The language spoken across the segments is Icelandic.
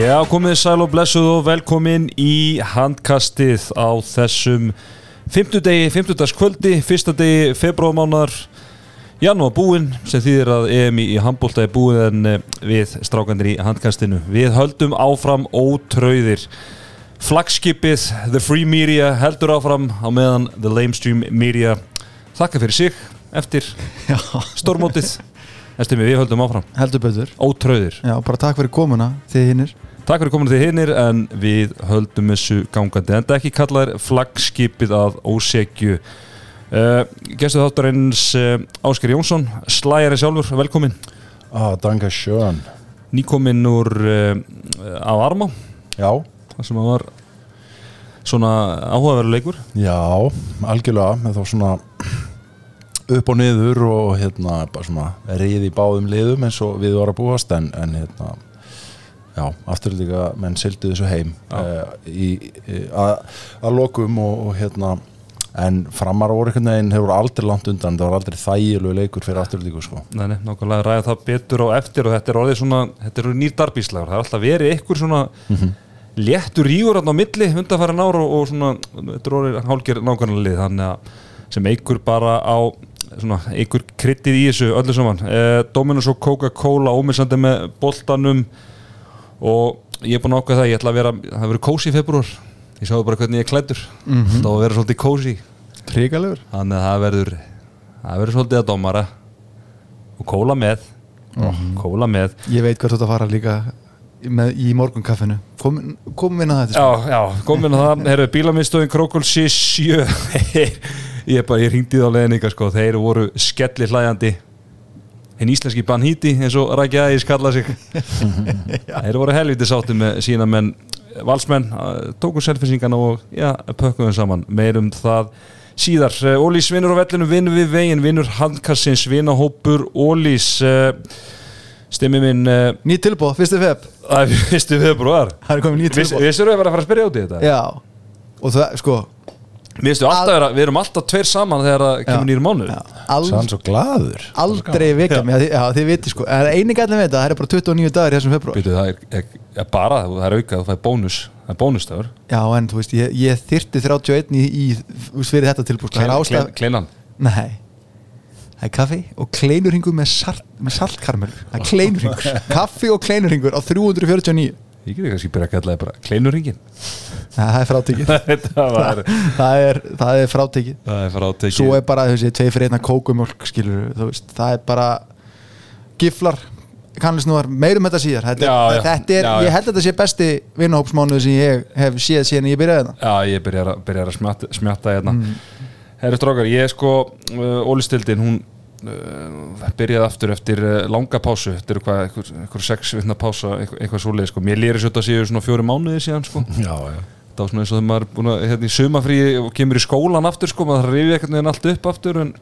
Já, komið sæl og blessuð og velkomin í handkastið á þessum fymtudegi, fymtudagskvöldi, fyrsta degi februarmánar, janúar búinn sem þýðir að EM í handbólta er búinn en eh, við strákandir í handkastinu. Við höldum áfram ótröðir. Flagskipið, The Free Media heldur áfram á meðan The Lamestream Media þakka fyrir sig eftir stormótið. Estimi, við höldum áfram. heldur betur Ótröðir. Já, bara takk fyrir komuna þið hinnir Takk fyrir kominu þið hinnir en við höldum þessu gangandi en það ekki kallaðir flaggskipið að ósegju uh, Gestu þáttarins uh, Ásker Jónsson slæjari sjálfur, velkomin Ah, danke schön. nýkomin úr uh, á Armá Já, þar sem það var svona áhugaveruleikur já, algjörlega með þá svona upp og niður og hérna bara svona reyði báðum liðum eins og við varum að búast en, en hérna já, aftur líka menn sildu þessu heim í, að, lokum og, og hérna en framar einhvern veginn hefur aldrei langt undan, það var aldrei þægilegu leikur fyrir aftur líka sko. Nei, nei, nákvæmlega ræða það betur á eftir og þetta er orðið svona, þetta eru nýr darbíslagur það er alltaf verið ykkur svona léttur rígur þarna á milli undanfæra nára og, og svona, þetta er orðið hálgir nákvæmlega lið, þannig að sem ykkur bara á svona, ykkur kryttið í þessu öllu saman. Eh, Dominus og Coca-Cola ómissandi með boltanum og ég er búin að ákveða það, ég ætla að vera það verður kósi í februar ég sáðu bara hvernig ég er klæddur. Mm -hmm. þá verður svolítið kósi Tríkalegur þannig að það verður það verður svolítið að dómara. Og kóla með. Kóla með. Ég veit hvert þú að fara líka með, í morgunkaffinu. Kom, Komum inn að þetta já, já, komin að það. Herru bílamiðstöðin Krókulsi 7 ég ég ringdi það á leðninga sko, þeir voru skelli hlæjandi hinn íslenski Banhíti eins og Rækja Ægis kalla sig. Þeir voru helviti sátti með sína menn valsmenn, eh, tóku selfinsingana og já, pökkuðum saman. Meirum það síðar. Eh, Ólís vinnur á vellinu, vinnur við veginn vinnur handkassins, vinnahópur Ólís uh, stimmi minn Nýtt tilbúð, fyrstu feb fyrstu februar Viss, tilbúð Vissur við að vera að fara að spyrja út í þetta? Já. Og það, sko Mér veistu alltaf vera, við erum alltaf tveir saman þegar það kemur já, ald, Sann svo glaður. Aldrei vika mig, já, þið viti sko. En eini gætlega við þetta, það er bara 29 dagar í þessum februar Býtu, það er, er, er bara, það er aukað, það er bónus. Það er bónustöður Já, en þú veist, ég, ég þyrti 31 í, í þú veist, fyrir þetta tilbúð sko. Það er ástæð Kleinan. Nei. Það er kaffi og kleinurringur með, salt, með saltkarmel. Það er kleinurringur Kaffi og kleinurringur á 349 Ég geti kannski byrja að kalla það bara Kleinuringin Það er frátekið. Það var það er, það er frátekið. Er Svo er bara þessi tvei fyrir einna kókumjólk skilur það er bara giflar, kannlisnúar meirum þetta síðar. Þetta, Já, er, já. þetta er, Já, ég held að þetta sé besti vinnahópsmánuð sem ég hef séð síðan ég byrjaði þetta Já, ég byrjar að, byrjar að smjatta, smjatta hérna. Herri strókar, ég er sko uh, Ólistildin, hún byrjaði aftur eftir uh, langa pásu Þetta eru hvað, einhver, einhver sex vitna pása eitthvað, eitthvað svoleið, sko. Mér lýri svo þetta séu svona fjóri mánuði síðan, sko. Já, já. Það var svona eins og þegar maður er búin að hérna í sumafríi og kemur í skólan aftur sko, maður rifið eitthvað neginn allt upp aftur en,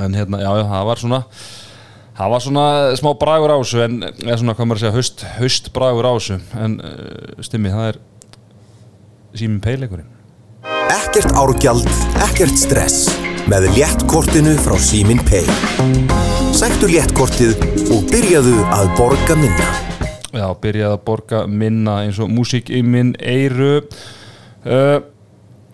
en hérna, já, já, það var svona það var svona smá bragur á þessu en, eða svona, hvað maður að segja, haust, haust bragur á þessu en uh, stimmi, það er síminn peileikurinn. Ekkert árgjald, ekkert stress. Með léttkortinu frá Símin Pay. Sæktu léttkortið og byrjaðu að borga minna. Já, byrjaði að borga minna eins og músík í minn eiru uh,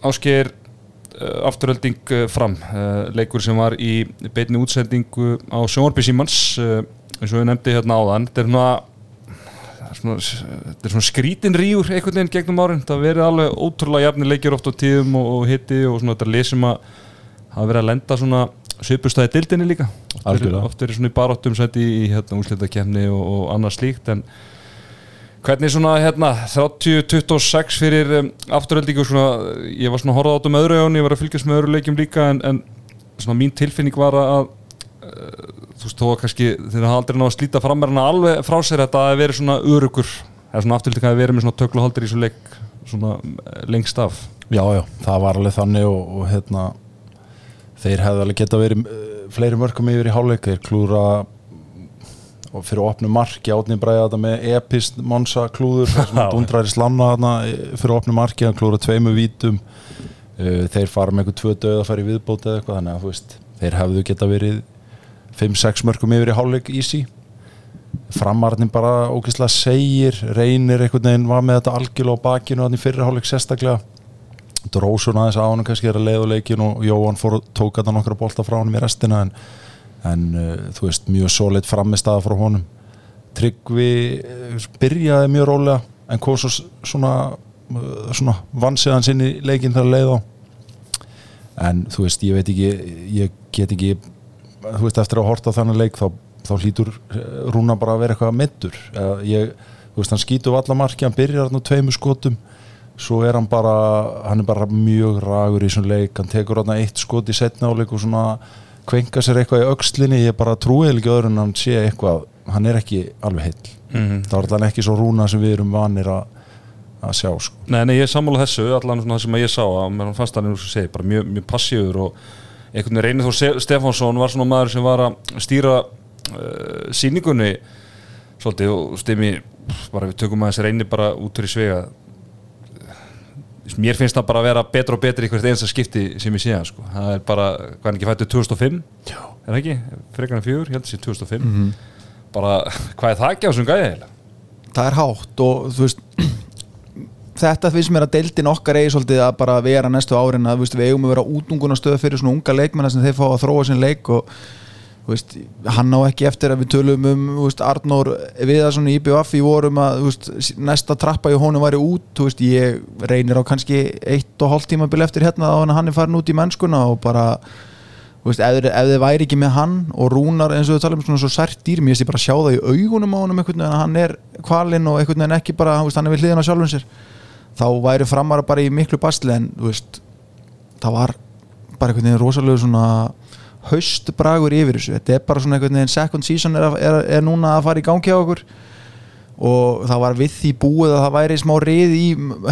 Ásgeir uh, afturölding uh, fram uh, leikur sem var í beinni útsendingu á sjónvarpi Símans uh, eins og við nefndi hérna áðan þetta er svona svona, skrítin ríur einhvern veginn gegnum árin, það verið alveg ótrúlega jafnir leikir oft á tíðum og, og hitti og svona þetta lesum að hafa verið að lenda svona svipustæði dildinni líka. Oft er, er svona í baráttum sæti í hérna úrslitakefni og, og annað slíkt en hvernig svona hérna 30-26 fyrir um, afturöldingu svona, ég var svona að horfa á þetta með öðru ögun, ég var að fylgjast með öðru leikjum líka en, en svona mín tilfinning var að uh, þú veist þó að kannski þeir hafa aldrei náða að slíta fram með hana alveg frá sér að það hefði verið svona örugur eða svona afturöldingu hefði verið með svona tökluhaldir í svo leik svona eh, lengst af. Já, já, það var alveg þannig og, og hérna þeir hefði alveg geta verið uh, fleiri mörgum yfir í hálfleik. Þeir klúra og fyrir opnu marki átni bræða þetta með epist Monsa klúður sem hann dundrar í slanna þarna eh, fyrir opnu marki, hann klúra tveimu vítum. Uh, þeir fara með eitthvað tvö döð að fara í viðbót eða eitthvað þannig að þú veist þeir hefðu geta verið 5-6 mörgum yfir í hálfleik easy. Framarnin bara ógeðslega segir reynir einhvern veginn var með þetta algjörlega á bakinu þannig fyrirháleik sérstaklega Drósun aðeins á hann kannski er að leiða leikin og Jóhann fór og tók þetta nokkra bolta frá hann í restina en, en uh, þú veist mjög solid frammistaða frá honum. Tryggvi uh, byrjaði mjög rólega en kom svo svona, uh, svona vansiðan sinni leikin þar að leiða en þú veist ég veit ekki ég get ekki þú veist eftir að horta þannig leik þá, þá hlýtur Rúna bara að vera eitthvað mittur ég, þú veist hann skýtur vallamarki hann byrjar hann á tveimu skotum svo er hann bara hann er bara mjög ragur í svona leik hann tekur hann eitt skot í setna áleik og svona kvenka sér eitthvað í aukslinni ég bara trúið ekki öðrun hann sé eitthvað hann er ekki alveg heill mm -hmm. það var allan ekki svo rúna sem við erum vanir að að sjá sko. Nei, nei, ég sammála þessu, allan svona það sem ég sá að mér fannst hann segi, bara mjög, mjög passífur og einhvern veginn reynið þó Stefánsson var svona maður sem var að stýra uh, síningunni svolítið og stimi bara við tökum að þessi reynið bara út fyrir svega mér finnst það bara að vera betra og betra í hvert einsta skipti sem ég sé það sko. það er bara, hvað er ekki fættið 2005 Já. er það ekki, frekarna fjögur ég held að það sé 2005 mm -hmm. bara, hvað er það ekki á þessum gæði heila? Það er hátt og þú veist þetta finnst mér að deildin okkar eigi svolítið að bara vera næstu árin að veist, við eigum að vera útungunastöð fyrir svona unga leikmennar sem þeir fá að þróa sin leik og Veist, hann á ekki eftir að við tölum um veist, Arnór Viðarsson í IBF í vorum að veist, næsta trappa í honum væri út ég reynir á kannski eitt og hálf tíma bil eftir hérna að hann er farin út í mennskuna og bara ef þið væri ekki með hann og rúnar eins og við talum um svona svo sært dýr mér ég bara sjá það í augunum á honum einhvern veginn að hann er kvalinn og einhvern veginn ekki bara hann er við hliðin á sjálfum sér. Þá væri framara bara í miklu bastli en það var bara einhvern veginn rosalega svona haustbragur yfir þessu. Þetta er bara svona einhvern veginn second season er, er, er núna að fara í gangi á okkur. Og það var við því búið að það væri smá rið í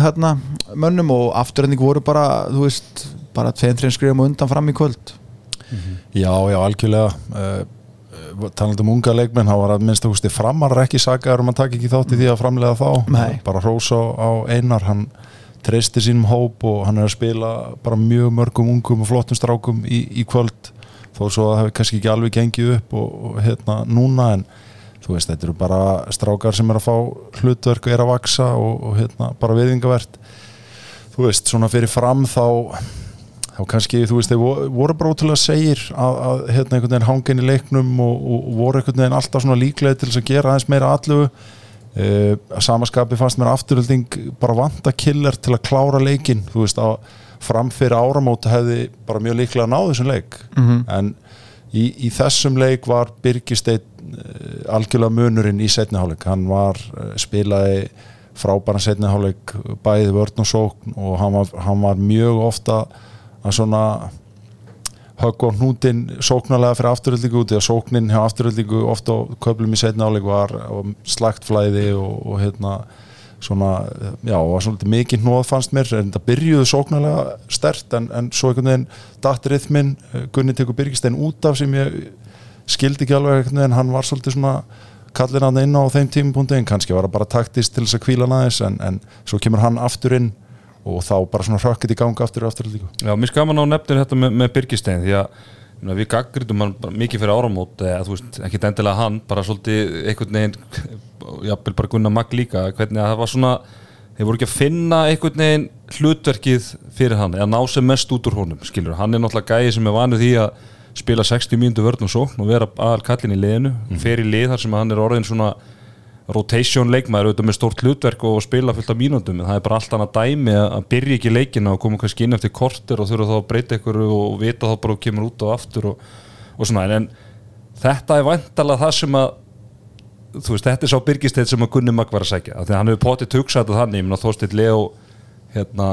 hérna, mönnum og afturhending voru bara þú veist, bara tveim-trein skrifum undan fram í kvöld. Mm -hmm. Já, já, algjörlega. Uh, talandum um unga leikmenn, það var að minnst að framar ekki sagaður um að taka ekki þátt í því að framlega þá, Nei. bara Rósa á einar, hann treystir sínum hóp og hann er að spila bara mjög mörgum ungum og flottum strákum í, í kvöld þó svo að það hefur kannski ekki alveg gengið upp og, og hérna núna en þú veist þetta eru bara strákar sem er að fá hlutverk og er að vaksa og, og hérna bara viðingavert þú veist svona fyrir fram þá þá kannski þú veist þeir voru bara ótrúlega segir að, að hérna einhvern veginn hangin í leiknum og, og voru einhvern veginn alltaf svona líklega til þess að gera aðeins meira allu Uh, að samaskapi fannst mér afturölding bara vanta killer til að klára leikin þú veist að framfyrir áramóta hefði bara mjög líklega náðu þessum leik. Mm -hmm. en í, í þessum leik var Birgisteinn uh, algjörlega munurinn í setniháleik hann var, uh, spilaði frábæra setniháleik bæði vörn og sókn og hann var, hann var mjög ofta að svona högg og hnútin sóknarlega fyrir afturöldingu út að sóknin hjá afturöldingu ofta á köplum í setniháleik var slagt flæði og, og hérna svona, já, var svolítið mikið hnóð fannst mér, en það byrjuðu sóknarlega stert, en, en svo einhvern veginn datt rithminn, eh, Gunni tekur Birgistein út af sem ég skildi ekki alveg einhvern veginn, hann var svolítið svona kallin hann inn á þeim tímupunkti en kannski var það bara taktist til þess að kvíla næðis en, en svo kemur hann aftur inn og þá bara svona rökkit í ganga aftur og aftur líka. Já, mér skaman á nefnir þetta með, með Birgistein því að við gaggrítum hann mikið fyrir áramót eða þú veist, ekki endilega hann bara svolítið einhvern veginn jápil bara Gunnar Magg líka hvernig að það var svona, þeir voru ekki að finna einhvern veginn hlutverkið fyrir hann eða ná sem mest út úr honum skilur, hann er náttúrulega gæði sem er vanuð því að spila 60 mínútu vörn og svo og vera aðal kallin í liðinu, mm. fer í lið þar sem hann er orðin svona rotation leikmaður auðvitað með stórt hlutverk og spila fullt af mínúndum en það er bara allt annað dæmi að byrja ekki leikina og koma kannski inn eftir korter og þurfa þá að breyta ykkur og vita þá bara og kemur út og aftur og, og svona. En þetta er vantalega það sem að þú veist þetta er sá byrgisteit sem að Gunni Magg var að segja þannig að hann hefur potið tugsat að þannig þó still Leo hérna,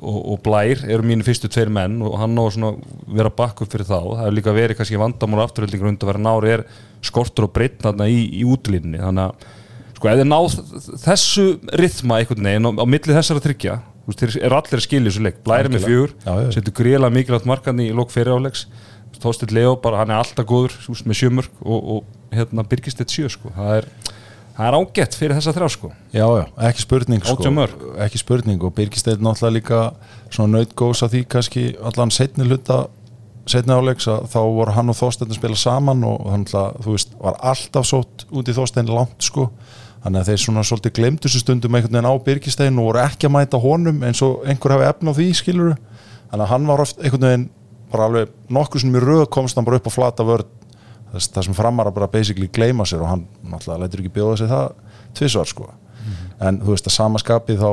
og, og Blær eru mínu fyrstu tveir menn og hann á að vera bakkuð fyrir þá. Það hefur líka verið kannski vandamál afturhaldingur undir að vera nári er skortur og breytna í, í útlínni þannig að sko þið náð þessu rithma einhvern veginn á, millið þessara tryggja þú veist, þeir eru allir að skilja þessu leik. Blæri með fjögur, setur gríla mikilvægt markan í lók fyrir álegs Tóstill Leo bara, hann er alltaf góður veist, með sjömörk og, og hérna byrgist þetta sjö sko, það er það er ágætt fyrir þessa þrjá sko. Já, já, ekki spurning sko, ekki spurning og Birgisteinn náttúrulega líka svona nautgóðs að því kannski allan setni hluta setni áleiks að þá voru hann og Þorstein að spila saman og þannig að þú veist var alltaf sótt út í Þorstein langt sko þannig að þeir svona svolítið glemdu þessu stundum einhvern veginn á Birkistein og voru ekki að mæta honum eins og einhver hafi efn á því skiluru þannig að hann var oft einhvern veginn bara alveg nokkuð sem í röð komst hann bara upp á flata vörð þess, það sem framar að bara basically gleyma sér og hann náttúrulega lætur ekki bjóða sig það tvisvar sko. En þú veist að samaskapið þá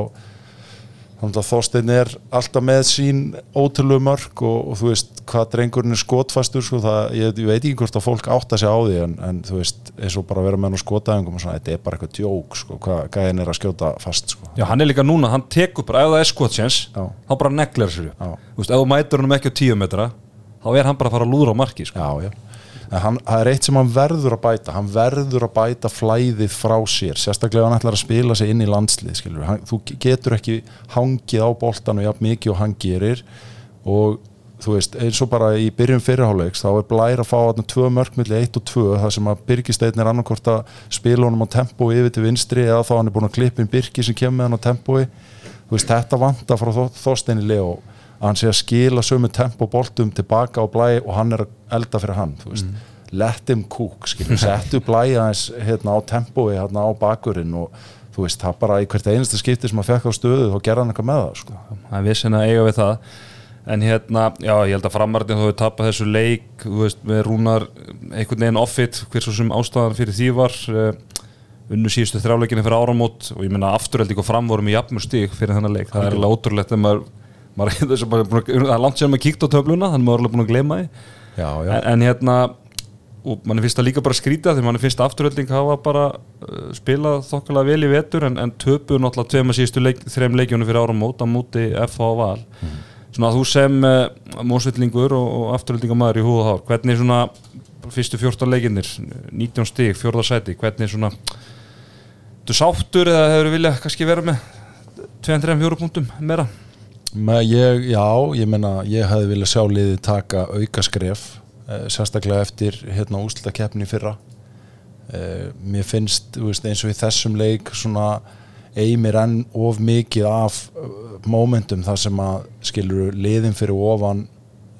þannig að Þorstein er alltaf með sín ótrúlegu mörg og, og þú veist hvað drengurinn er skotfastur sko, það, ég, ég veit ekki hvort að fólk átta sig á því en, en þú veist eins og bara vera með hann á skotæðingum og svona, þetta er bara eitthvað djók sko, hvað gæðin er að skjóta fast sko. Já, hann er líka núna, hann tekur bara, ef það er skotsjens Já. þá bara neglir sér upp. Þú veist, ef mætur hann ekki á tíu metra þá er hann bara að fara að lúðra á marki sko. Já, já. En það er eitt sem hann verður að bæta. Hann verður að bæta flæðið frá sér. Sérstaklega hann ætlar að spila sig inn í landslið. Hann, þú getur ekki hangið á boltanu jafn mikið og hann gerir. Og þú veist, eins og bara í byrjun fyrirháleiks þá er blær að fá þarna tvö mörkmilli 1 og 2, það sem að Birgisteinn er annarkort að spila honum á tempói yfir til vinstri eða þá hann er búin að klippa inn Birgi sem kemur hann á tempói. Þú veist, þetta vanta frá Þó- Þorsteini Leo að hann sé að skila sömu tempo boltum tilbaka á blæ og hann er að elda fyrir hann veist, let him cook skilur, settu blæ aðeins hérna á tempói hérna á bakurinn og þú veist, það bara í hvert einasta skipti sem hann fekk á stöðu þá gerði hann eitthvað með það sko. það er vissin að eiga við það. En hérna, já, ég held að framarðin þú hefur tapað þessu leik, þú veist, með rúnar einhvern veginn offit, hver svo sem ástæðan fyrir því var uh, unnu síðustu þrjáleikinu fyrir áramót og ég menna afturhalding stík er maður, að bara, að- það er langt sem maður kíkt á töfluna, þannig maður er alveg búin að gleyma því. Já, já, en, en hérna og mann finnst það líka bara skrýta því mann finnst afturhalding hafa bara uh, spilað þokkalega vel í vetur en, en töpu náttúrulega tveima síðustu leik, þreim leikjónu fyrir áramót á móti FH og Val. Svona þú sem uh, mósvillingur og, og afturhaldingamæður í húð og hár hvernig svona fyrstu 14 leikinnir 19 stig, fjórða sæti hvernig svona þú sáttur eða hefur viljað kannski vera með 2-3-4 punktum meira? Me, ég, já, ég menna ég hefði viljað sjá liðið taka auka skref eh, sérstaklega eftir hérna úslita keppni fyrra eh, mér finnst veist, eins og í þessum leik svona eimir enn of mikið af eh, momentum þar sem að skilur liðin fyrir ofan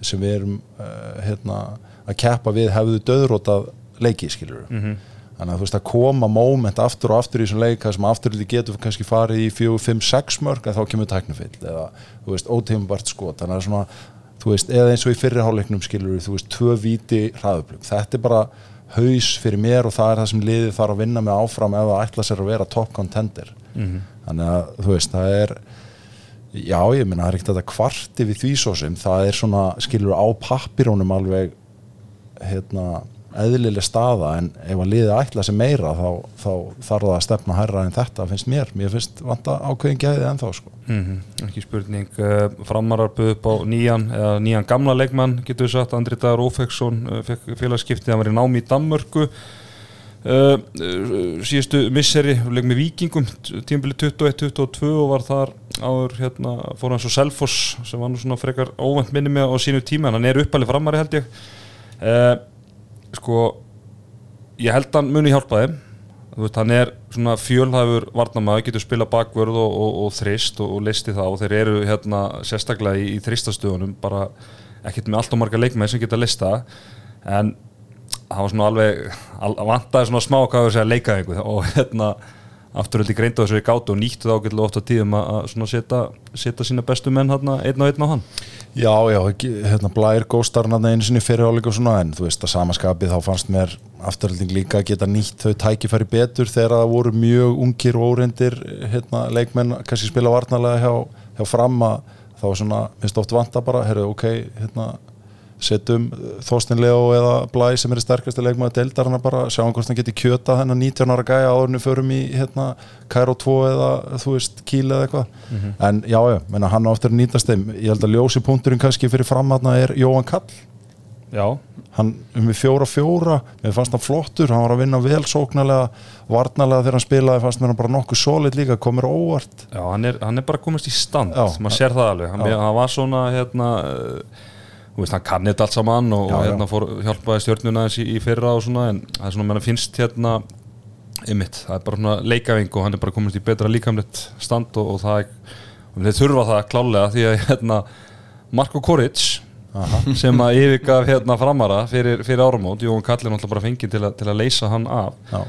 sem við erum eh, hérna, að keppa við hefðu döðrótað leiki skilur Mhm. Þannig að þú veist að koma moment aftur og aftur í þessum leik þar sem afturliti getur kannski farið í 4, 5, 6 mörg en þá kemur tæknufill eða þú veist óteimubart skot. Þannig að svona þú veist eða eins og í fyrri hálfleiknum skilur þú veist tvö víti hraðuplug þetta er bara haus fyrir mér og það er það sem liðið þarf að vinna með áfram ef það ætla sér að vera top contender. Þannig að þú veist það er já ég minna það er ekkert að þetta kvarti við því svo sem. Það er svona skilur á pappirónum alveg hérna eðlileg staða en ef að liðið ætla sér meira þá, þá þarf það að stefna hærra en þetta finnst mér, mér finnst vanta ákveðin gæðið ennþá sko. Mm ekki spurning uh, framarar buð upp á nýjan nýjan gamla leikmann getur við sagt, Andri Dagur Ófeksson uh, fekk félagskiptið, hann var í námi í Danmörku. Uh, síðustu misseri, leik með vikingum tímbili 21-22 og var þar áður hérna, fór hann svo Selfoss sem var nú svona frekar óvænt minni með á sínu tíma, en hann er uppalið framari held ég sko ég held hann muni hjálpa þeim. Veist, hann er svona fjölhæfur varnamaður, getur spila bakvörð og, og, og þrist og, og listi það og þeir eru hérna sérstaklega í, í þristastöðunum bara ekkert með allt og marga leikmenn sem geta lista en það var svona alveg al, vantaði svona smá hvað að segja leika einhver og hérna afturöldi greindu þessu í gátu og nýttu það ágætlega oft á tíðum að að setja, setja sína bestu menn hérna einn og einn á hann. Já, já, hérna Blær góstar hann einu sinni fyrir áleika og svona en þú veist að samaskapið þá fannst mér afturhalding líka að geta nýtt þau tækifæri betur þegar það voru mjög ungir og óreindir hérna, leikmenn kannski spila varnalega hjá, hjá fram að þá svona, minnst oft vanta bara herru, ok, hérna setjum Þorstein Leo eða Blæ sem er sterkasti leikmaður deildar hann bara sjáum hvort hann geti kjöta hennar 19 ára gæja áðurinu förum í hérna Kæró 2 eða þú veist Kíl eða eitthvað. En já já, menna hann á eftir að nýtast þeim. Ég held að ljósi punkturinn kannski fyrir framatna er Jóhann Kall Já, hann um við fjóra fjóra mér fannst hann flottur, hann var að vinna vel sóknarlega, varnarlega þegar hann spilaði fannst hann bara nokkuð solid líka, komur óvart. Já, hann er, hann er bara komist í stand Já. maður sér það alveg, hann, hann var svona hérna, þú veist, hann kann þetta allt saman og Já, já. hérna fór hjálpaði stjórnuna í, í fyrra og svona, en það er svona, menn finnst hérna, ymmit, það er bara svona leikaving og hann er bara komist í betra líkamlegt stand og, og það er, og þeir þurfa það klálega því að hérna, Marko Koric sem að yfirgaf hérna framara fyrir, fyrir áramót, Jón Kallin alltaf bara fengið til, til að leysa hann af. Já,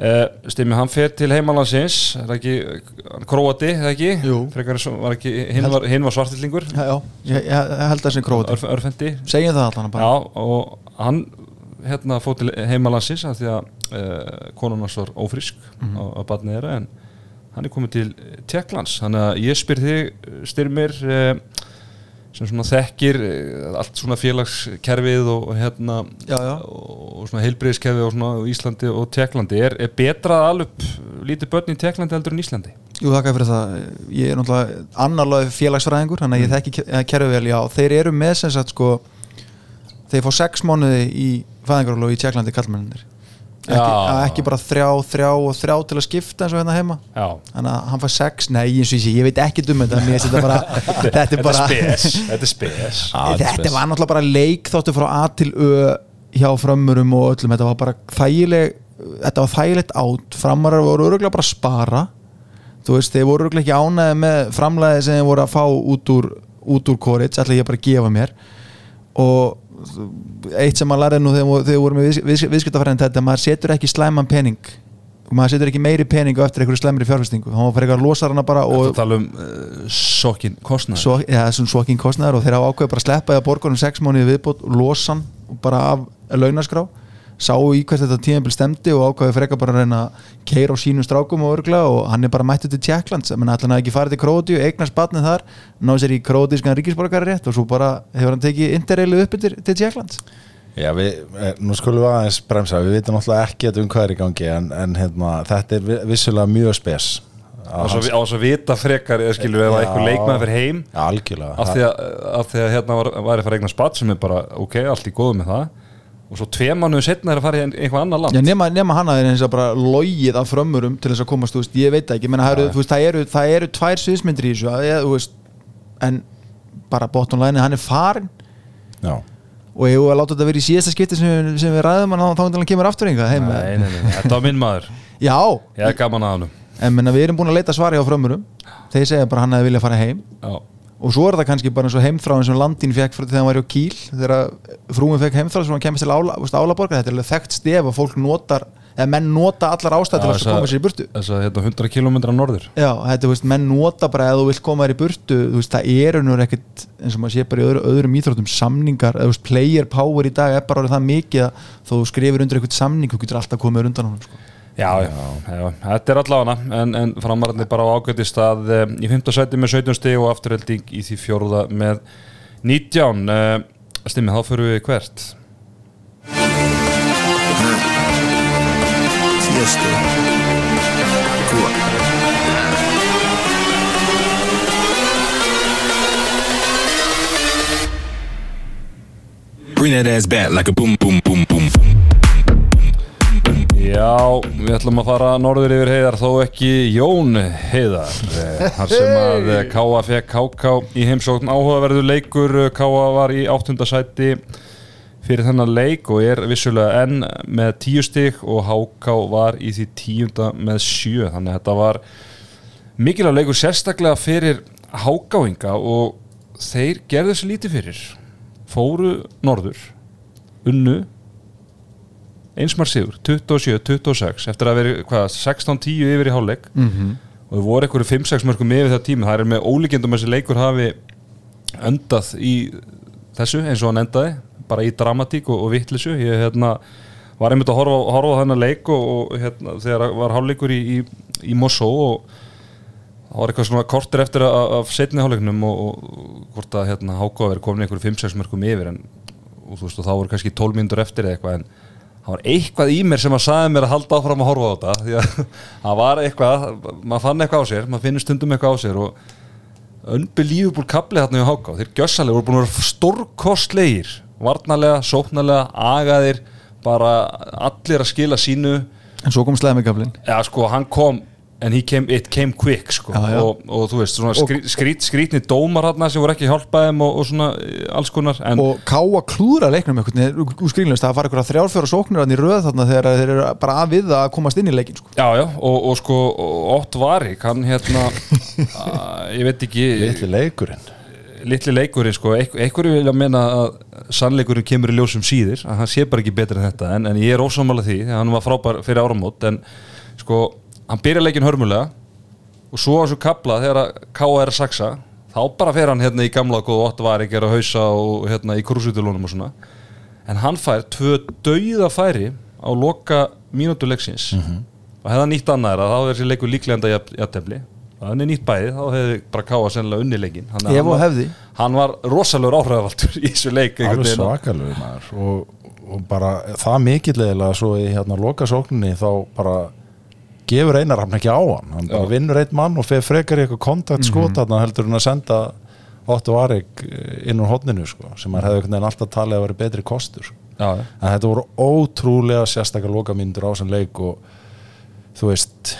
uh, Stimmi, hann fer til heimalandsins er ekki, hann króati, er ekki? Frekar var ekki, hinn var, hinn var svartillingur já, já, ég, ég held það sem króti örf, örfendi. Segjum það allan bara. Já, og hann hérna fór til heimalandsins af því að uh, konan hans var ófrisk Mhm. á, á badnið þeirra en hann er komið til Tjekklands þannig að ég spyr þig, styrmir uh, sem svona þekkir uh, allt svona félagskerfið og, og hérna Já, já. og, og svona heilbreyðskerfið og svona Íslandi og Tjekklandi er, er betra að alveg lítið börn í Tjekklandi heldur en Íslandi? Jú, þakka fyrir það. Ég er náttúrulega annarlega félagsfræðingur, þannig að ég þekki kerfið vel, já, þeir eru með sem sagt sko þeir fá sex mánuði í fæðingarólu í Tjekklandi kallmennir ekki, ekki bara þrjá, þrjá og þrjá til að skipta eins og hérna heima. Já, þannig að hann fær sex, nei eins og ég sé, ég veit ekki um þetta, mér finnst þetta bara þetta er bara, Þetta er spes. Þetta var náttúrulega bara leik þáttu frá A til Ö hjá frömmurum og öllum, þetta var bara þægileg þetta var þægilegt átt framarar voru öruglega bara að spara. Þú veist, þeir voru öruglega ekki ánæði með framlæði sem þeir voru að fá út úr út úr kórits, ætla ég bara að gefa mér. Og eitt sem maður lærði nú þegar við vorum með viðs, viðskiptafærin þetta, maður setur ekki slæman pening. Maður setur ekki meiri pening á eftir einhverju slæmri fjárfestingu, hann var fyrir eitthvað að losa hana bara og Það tala um uh, sokkin kostnæður svo, ja, svona svokking kostnæður og þeir hafa ákveðið bara að sleppa því að borga um sex mánuði viðbót lausan bara af launaskrá sáu í hvert þetta tíðanbíl stemdi og ákveðið frekar bara að reyna að keira á sínum strákum og örgla og hann er bara mættið til Tjekklands menn ætla hann að ekki farið til Krótíu, eignast batnið þar ná sér í krótískan ríkisborgari rétt og svo bara hefur hann tekið interreilu upp til, til Tjekklands Já, við, eh, nú skulum við aðeins bremsa, við vitum náttúrulega ekki um hvað er í gangi en, en hérna, þetta er vi- vissulega mjög spes. Á þess að- á þess að vita frekar eða skilur ef Já. eitthvað leikmaður fyrir heim algjörlega. af því að, af því að hérna var, var að fara eignar spatt sem er bara ok, allt í góðu með það og svo tvei mánuðu setna er að fara í ein- eitthvað annað land. Já, nema, nema hann að þeir bara logið af frömmurum til þess að komast, þú veist, ég veit ekki. Menna, það, eru, það, eru, það eru tvær sviðsmyndir í þessu að, ég, veist, en bara bottom line, hann er farin Já, og ég var að láta þetta vera í síðasta skipti sem, sem við ræðum hann þá hann kemur aftur einhvað heim nei, nei, nei, þetta var minn maður. Já, ég er gaman að hann en menna, við erum búin að leita svari á frömmurum. Þeir segja bara hann hefði viljað fara heim. Já, og svo er það kannski bara eins og heimþráin sem landin fekk þegar hann var í Kíl þegar frúin fekk heimþráin sem hann kemist til ála, álaborgar þetta er alveg þekkt stef að fólk notar eða menn nota allar ástæð til að koma sér í burtu þess að hérna 100 km norður Já, þetta, veist, menn nota bara ef þú vilt koma þér í burtu, veist, það eru nú ekkert eins og maður sé bara í öðru, öðrum íþróttum samningar, eða player power í dag er bara orðið það mikið að þú skrifir undir eitthvað samning, þú getur alltaf komið undan honum sko. Já, já, já, þetta er allavega en, en framarandi bara á ágæti stað um, í 5. sæti með 17 stig og afturhelding í því fjóruða með 19 uh, Stimmi, þá fyrir við hvert? Tiesto Kua Bring that ass back like a boom, boom, boom, boom. Já, við ætlum að fara norður yfir heiðar þó ekki Jón heiðar. Eh, þar sem að eh, Káa fekk KK í heimsókn. Áhugaverðu leikur eh, Káa var í áttundasæti fyrir þennan leik og er vissulega enn með tíu stig og HK var í því tíunda með sjö. Þannig að þetta var mikilvæg leikur sérstaklega fyrir HK-inga og þeir gerðu þessu lítið fyrir. Fóru norður unnu einsmar sigur, 27-26 eftir að vera hvað, 16-10 yfir í hálfleik. Mm -hmm. og þau voru einhverju 5-6 mörgum yfir það tíma. Það er með ólíkjendum að þessi leikur hafi öndað í þessu eins og hann endaði, bara í dramatík og, og vittlisu, ég hérna var einmitt að horfa, horfa á þennan leik og, og hérna, þegar var hálfleikur í, í, í Mosó og það var eitthvað svona kortir eftir að, af setni hálfleiknum og, og hvort að hérna Háko að vera komin einhverju 5-6 mörgum yfir en og, þú veist, og þá voru kannski 12 mínútur eftir eða eitthvað en það var eitthvað í mér sem að sagði mér að halda áfram að horfa á þetta því að það var eitthvað, maður fann eitthvað á sér maður finnur stundum eitthvað á sér og unbelievable kapli þarna í Háká þeir gjössalega voru búin að vera stórkostlegir varnarlega, sóknarlega, agaðir bara allir að skila sínu. En svo kom slæmikaflin Já, sko, hann kom en came, it came quick sko. Já, já. Og, og þú veist, svona skrít, skrít, skrítni dómar hann sem voru ekki hjálpaðum og, og svona eh, alls konar en, og káa klúra leiknum úr skrýnlust, það var eitthvað þrjárfjóra sóknir hann í röð þarna þegar þeir eru bara að við að komast inn í leikin sko. Já, já, og, og sko Ott Varik, hann hérna að, ég veit ekki litli leikurinn litli leikurinn sko, einhverju vilja menna að sannleikurinn kemur í ljósum síðir að hann sé bara ekki betur en þetta en, en ég er ósámála því, því að hann var frábær fyrir áramót en sko, hann byrja leikin hörmulega og svo á þessu kapla þegar K.A. er að saksa þá bara fer hann hérna í gamla góðu ótt var ekki að hausa og hérna í krúsutulunum og svona en hann fær tvö dauða færi á loka mínútu leiksins og hefða nýtt annað er að þá er þessi leikur líklega enda jafntefli og hann er nýtt bæði þá hefði bara K.A. sennilega unni leikin hann, hann, og var- hefði. hann var rosalegur áhrifavaldur í þessu leik veginn. svakalegu maður og, og bara það mikillega svo í hérna lokasókninni þá bara gefur einar hann ekki á hann hann bara vinnur einn mann og fer frekar í eitthvað kontakt skot Mhm. þarna heldur hann að senda Otto Arik inn úr hodninu sko, sem hann hefði alltaf talið að vera betri kostur sko. Já, já. en þetta voru ótrúlega sérstakar lokamyndur á þessum leik og þú veist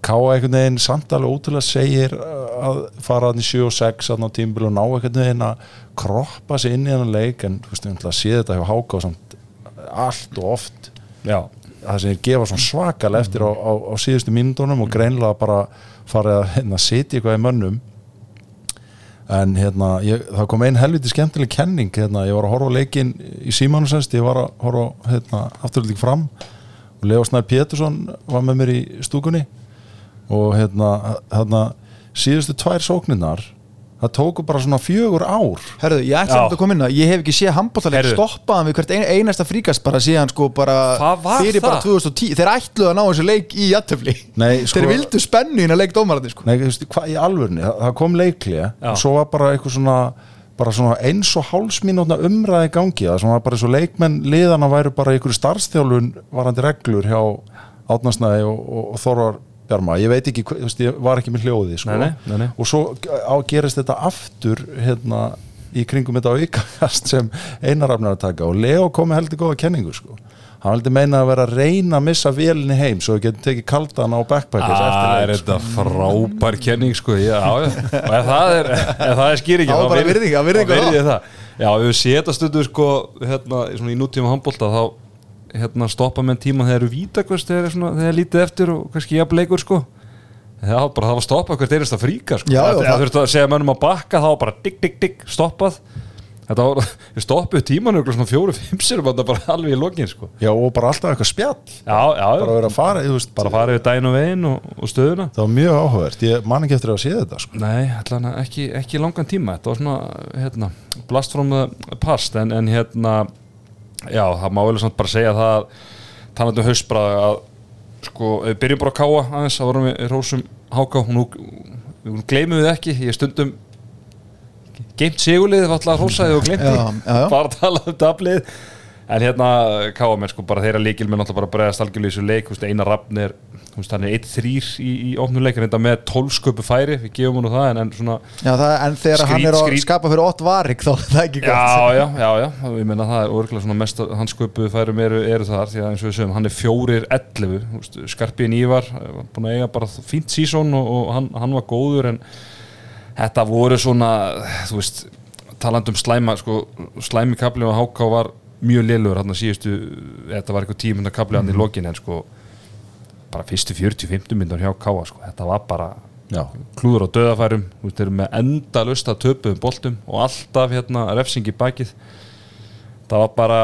Ká einhvern veginn samt alveg ótrúlega segir að fara hann í 7 og 6 hann á tímbil og ná einhvern veginn að kroppa sig inn í hann leik en þú veist, við ætla að sé þetta hjá Háka og samt allt og oft já. Það sem er gefa svona svakal eftir á, á, á síðustu mínútonum og greinlega bara farið að hérna, sitja eitthvað í mönnum. En hérna ég, það kom ein helviti skemmtileg kenning hérna, ég var að horfa á leikinn í Símanusest ég var að horfa hérna, afturlík fram og Leo Snær Pétursson var með mér í stúkunni og hérna, hérna síðustu tvær sókninnar það tóku bara svona fjögur ár. Herðu, ég ætla að koma inn að ég hef ekki séð handbóltaleg stoppaðan við hvert ein, einasta fríkast bara síðan sko bara var fyrir bara það? 2010 þeir ætluðu að ná þessu leik í jættöfli Nei, sko- þeir vildu spennu inn að leik dómarandi sko. Nei, þú veist, hvað í alvörni, það, það kom leiklið og svo var bara eitthvað svona bara svona eins og hálsmínútna umræði í gangi, það svona bara eins og leikmenn liðana væru bara í einhverju starfstjálfun varandi reglur hjá Átnarsnæði og, og, og Þorvar Bjarma ég veit ekki, veist, ég var ekki með hljóði sko. Nei, nei, nei, og svo á, gerist þetta aftur hérna í kringum þetta aukast sem einarafnar að taka. Og Leo kom með heldur góða kenningu sko. hann heldur meina að vera að reyna að missa vélinni heim svo við getum tekið kaldan á backpackers Ah, eftir er leik, þetta frábær kenning sko, já, og ef það er, það er skýringin Já, þá virði ég það. Já, ef við setja stundu sko, hérna, í nútíma handbólta þá hérna, stoppa menn tíma þegar eru vítakvist þegar, svona, þegar er lítið eftir og kannski jafnleikur sko. Já, bara það var stoppað hvert einasta fríka sko. Já, já, það- þú þurftu að segja mönnum að bakka þá var bara digg, digg, digg, stoppað. Þetta var, við stoppuð tímanu svona fjóru, fimm sér bara alveg í lokin sko. Já, og bara alltaf eitthvað spjall. Bara að vera að fara, þú veist, bara farið við daginn og veginn og, og stöðuna. Það var mjög áhugavert, ég man ekki eftir að sé þetta sko. Nei, allan að ekki, ekki langan tíma. Þetta var svona, hérna, blast from the past en, en hérna já, það má vel samt bara segja það talandi um haustbræða að sko, við byrjum bara að káa aðeins þá vorum við rósum háká. Nú, nú gleymum við ekki, ég stundum geimt sigulið, við ætla að rósa já, já. bara að tala um dablið en hérna káa mér sko bara þeirra líkil með náttúrulega bara bregðast algjörlega í þessu leik, veist, eina rafn er hann er 1-3 í, í opnuleikin þetta með 12 sköpu færi, við gefum hún það en, en svona Já, það, en þegar Skrít- hann er að skapa fyrir 8 varik þá er það ekki gott. Já, já, já, já, ég meina það er orðlega svona mest hans sköpuðu færum eru, eru þar því að eins og við segjum, hann er fjórir 11 Skarpiðin Ívar, eh, var búin að eiga bara fínt sísón og, og hann, hann var góður en þetta voru svona þú veist, talandi um slæma sko, slæmi kapli og háká var mjög lélur hann að síðustu þetta var eitthvað tímunda kapli hann í lokin en sko bara fyrstu 40-50 myndar hjá káa sko, þetta var bara Já, klúður á döðafærum þú veist, þeir eru með enda lösta töpuðum boltum og alltaf hérna refsing í bakið. Það var bara,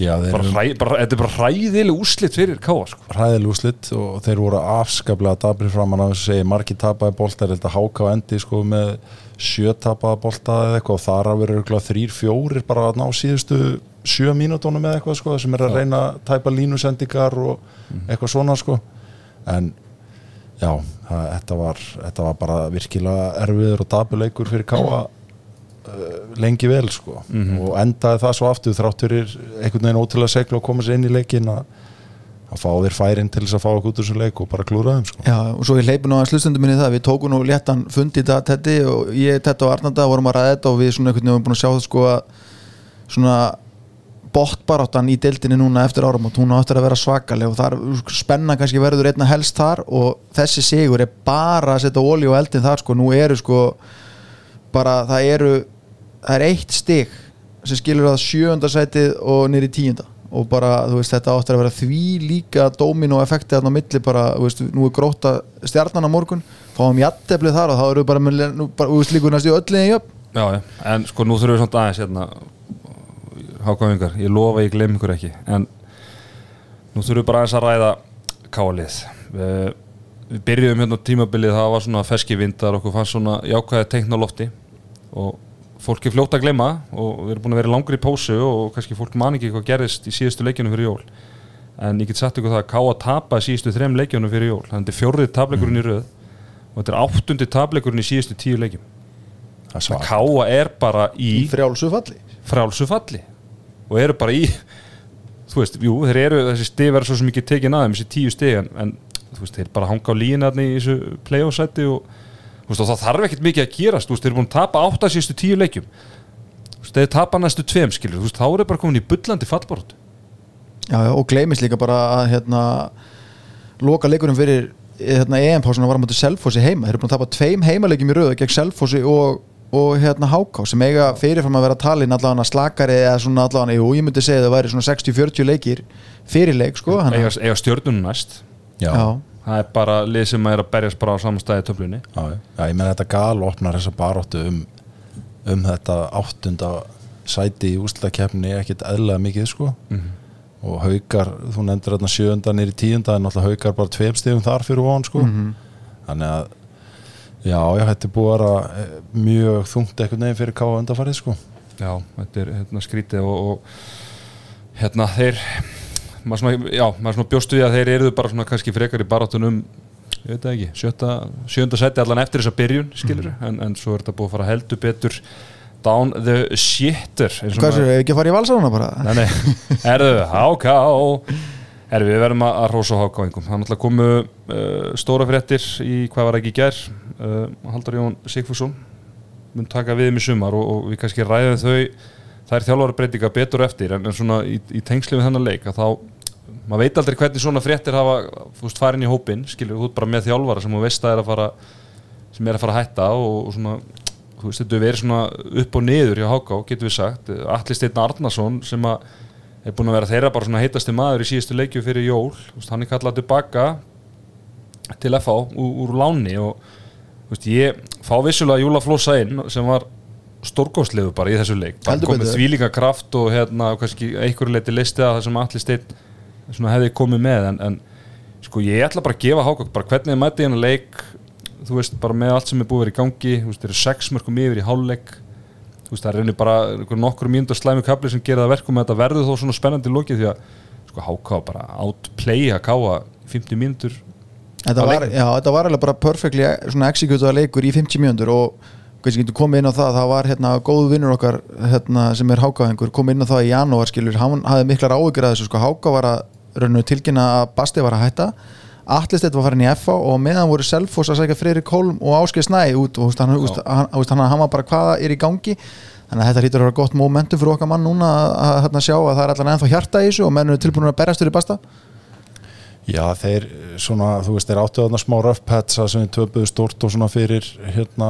já bara, hræ, bara þetta er bara hræðileg úslit fyrir káa sko. hræðil úslit og þeir voru afskaplega dabri framan þessu segi, margir tapaði bolta er þetta háka á endi sko með sjö tapaði bolta eða eitthvað og þar að vera þrír, fjórir bara að ná síðustu sjö mínútonum eða eitthvað sko sem er að reyna að tæpa línusendingar og eitthvað svona sko. En já, það, þetta, var, þetta var bara virkilega erfiður og dabuleikur fyrir káa lengi vel sko. Og endaði það svo aftur þrátt fyrir einhvern veginn ótrúlega seglu og koma sér inn í leikin að að fá þér færin til þess að fá okkur út úr þessu leik og bara klúra þeim sko. Já, og svo ég leipi nú að slustundum minni það. Við tókum nú léttan fund í dag Teddy og ég, Teddy og Arnanda vorum að ræða þetta og við svona einhvern veginn vorum búin að sjá það sko að svona bóttbaráttan í deildinni núna eftir áram og hún á eftir að vera svakaleg og þar spenna kannski verður einna helst þar og þessi sigur er bara að setja ólí og eldin þar sko, nú eru sko bara það eru það er eitt stig sem skilur að sjöunda sætið og nýri tíunda. Og bara, þú veist, þetta áttur að vera því líka dómino effekti þarna á milli bara, þú veist, nú er gróta stjarnan á morgun, fáum jætteflið þar og þá eru bara, nú, bara, þú veist, líkur næstu öllinni í upp Já, já, en sko nú þurfum við svona aðeins hérna Hákáfingar, ég lofa ég gleym ykkur ekki en nú þurfum við bara aðeins að ræða káalið við, við byrjuðum hérna tímabilið það var svona feski vindar okkur fannst svona jákvæði teikn á lofti og fólk er fljótt að gleyma og við erum búin að vera langur í pósu og kannski fólk man ekki hvað gerðist í síðustu leikjunum fyrir jól. En ég get sagt ykkur það að ká að tapa síðustu þrem leikjunum fyrir jól. Þannig að þetta er fjórið tableikurinn í röð og þetta er áttundi tableikurinn í síðustu tíu leikjum. Það er svart Káa er bara í í frjálsu falli. og eru bara í þú veist, jú, þeir eru þessi stig verður svo sem ekki tekin aðeim, þessi tíu stig en, en þú veist, þeir bara hanga á lína í þessu play-off-sæti og, þú veist, og það þarf ekkert mikið að gerast, þú veist, þeir eru búin að tapa átta síðustu tíu leikjum. Þú veist, þeir tapa næstu tveim, skilur, þú veist, þá eru bara komin í bullandi fallbort já, já, og gleymis líka bara að hérna, loka leikurinn fyrir hérna, EM-pásuna var á móti Selfossi heima. Þeir eru búin að tapa tveim heimaleikjum í röðu gegn Selfossi og, og hérna Háká sem eiga fyrirfram að vera talin allavega slakari eða svona allavega, jú, ég myndi segja að það væri svona 60-40 leikir fyrir leik, sko hann, eiga, eiga stjörnunum næst. Já, já, það er bara lið sem er að berjast bara á samanstæði töflunni. Já, ég meina þetta gal opnar þessa baróttu um, um þetta áttunda sæti í ústakefni ekkit eðlega mikið sko. Og haukar, þú nefndir þarna sjönda nýri tíunda en náttúrulega haukar bara tveim stegum þar fyrir von sko. Þannig að já, þetta er búið að vera eh, mjög þungt eitthvað neginn fyrir káa undarfarið sko. Já, þetta er hérna, skrítið og, og hérna þeir maður svona, já, maður svona bjóstu við að þeir eru bara svona kannski frekar í barátunum ég veit það ekki, sjötta, sjönda seti allan eftir þessa byrjun, skilur en, en svo er þetta búið að fara heldur betur down the shitter hvað sér, ekki að fara í valsána bara? Nei, nei, erðu, háká Erðu, við verðum að að hrósa hákáingum Það er náttúrulega komu uh, stóra fréttir í hvað var ekki í gær. Uh, Haldur Jón Sigfússon mun taka við um í sumar og, og við kannski ræðum þau það er þjálfara breytinga betur eftir en, en svona í, í tengslu við þennan leik að þá maður veit aldrei hvernig svona fréttir hafa þú veist farin í hópin, skilur þú ert bara með þjálfara sem þú veist að er að fara sem er að fara að hætta og, og svona þú veist þetta verið svona upp og niður hjá Háká getur við sagt, Atli Steinn Arnason sem að er búin að vera þeirra bara svona heitasti maður í síðustu leikju fyrir jól þú veist, hann er kallað tilbaka til FH úr, úr láni og þú veist, ég fá vissulega Júla Flossa inn sem var stórgóðslegu bara í þessu leik bara komið betur. þvílíka kraft og hérna kannski einhverju leiti listi að það sem Atli Steinn svona hefði komið með en, en sko ég ætla bara að gefa Hákok bara hvernig þið mæti hérna leik þú veist bara með allt sem er búið vera í gangi þú veist þeir eru sex mörgum yfir í hálfleik þú veist það er reynir bara nokkur mínútur slæmi kapli sem gera það verkum þetta verður þó svona spennandi í lokið því að sko Háká bara outplay að káa 50 mínútur. Þetta var, alveg bara perfectly svona executaða leikur í 50 mjöndur og kannski getur komið inn á það það var hérna góðu vinnur okkar hérna, sem er Hákahengur, kom inn á það í janúar skilur, hann hafði miklar áhyggjur að þessu sko, Háka var að rauninu tilkynna að Basti var að hætta. Atlistedt var farin í FA og meðan voru Selfoss að segja Freyri Kolm og Áskeið Snæ út og hann, hann, hann, var bara hvaða er í gangi. Þannig að þetta hýtur að vera gott momentum fyrir okkar mann núna að, að, að, að sjá að það er allan ennþá hjarta í þessu og menn eru tilbúin að berjast fyrir Basta. Já, þeir svona, þú veist, þeir áttu þarna smá að sem við töpuðu stort og svona fyrir hérna,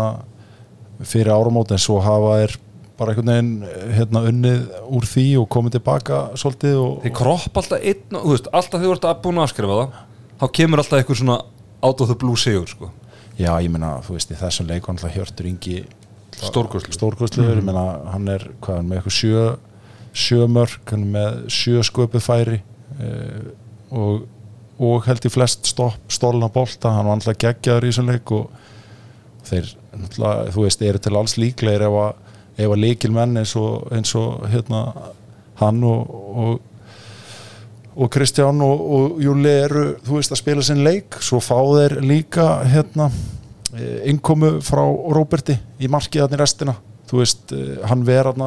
fyrir áramót en svo hafa þeir bara einhvern veginn hérna unnið úr því og komið tilbaka svolítið og þeir kropp alltaf einn og þú veist alltaf þegar þú ert að búin að afskrifa það þá kemur alltaf eitthvað svona out of the blue sigur sko já, ég meina, þú veist, í þessum leik hann alltaf Hjörtur Stórkostlegur. stórkostlegur, ég meina, hann er hvað, er með eitthvað sjö sjö mörg, hann er með sjö sköpuð færi eh, og, og held í flest stopp, stólna bolta, hann var alltaf geggjaður í þessum leik og þeir, náttúrulega, þú veist, eru til alls líklegir ef að, að líkil menn eins og, eins og hérna, hann og, og og Kristján og, og Júli eru þú veist að spila sinn leik svo fá þeir líka hérna eh, innkomu frá Róberti í markiðarnir restina þú veist, eh, hann ver hann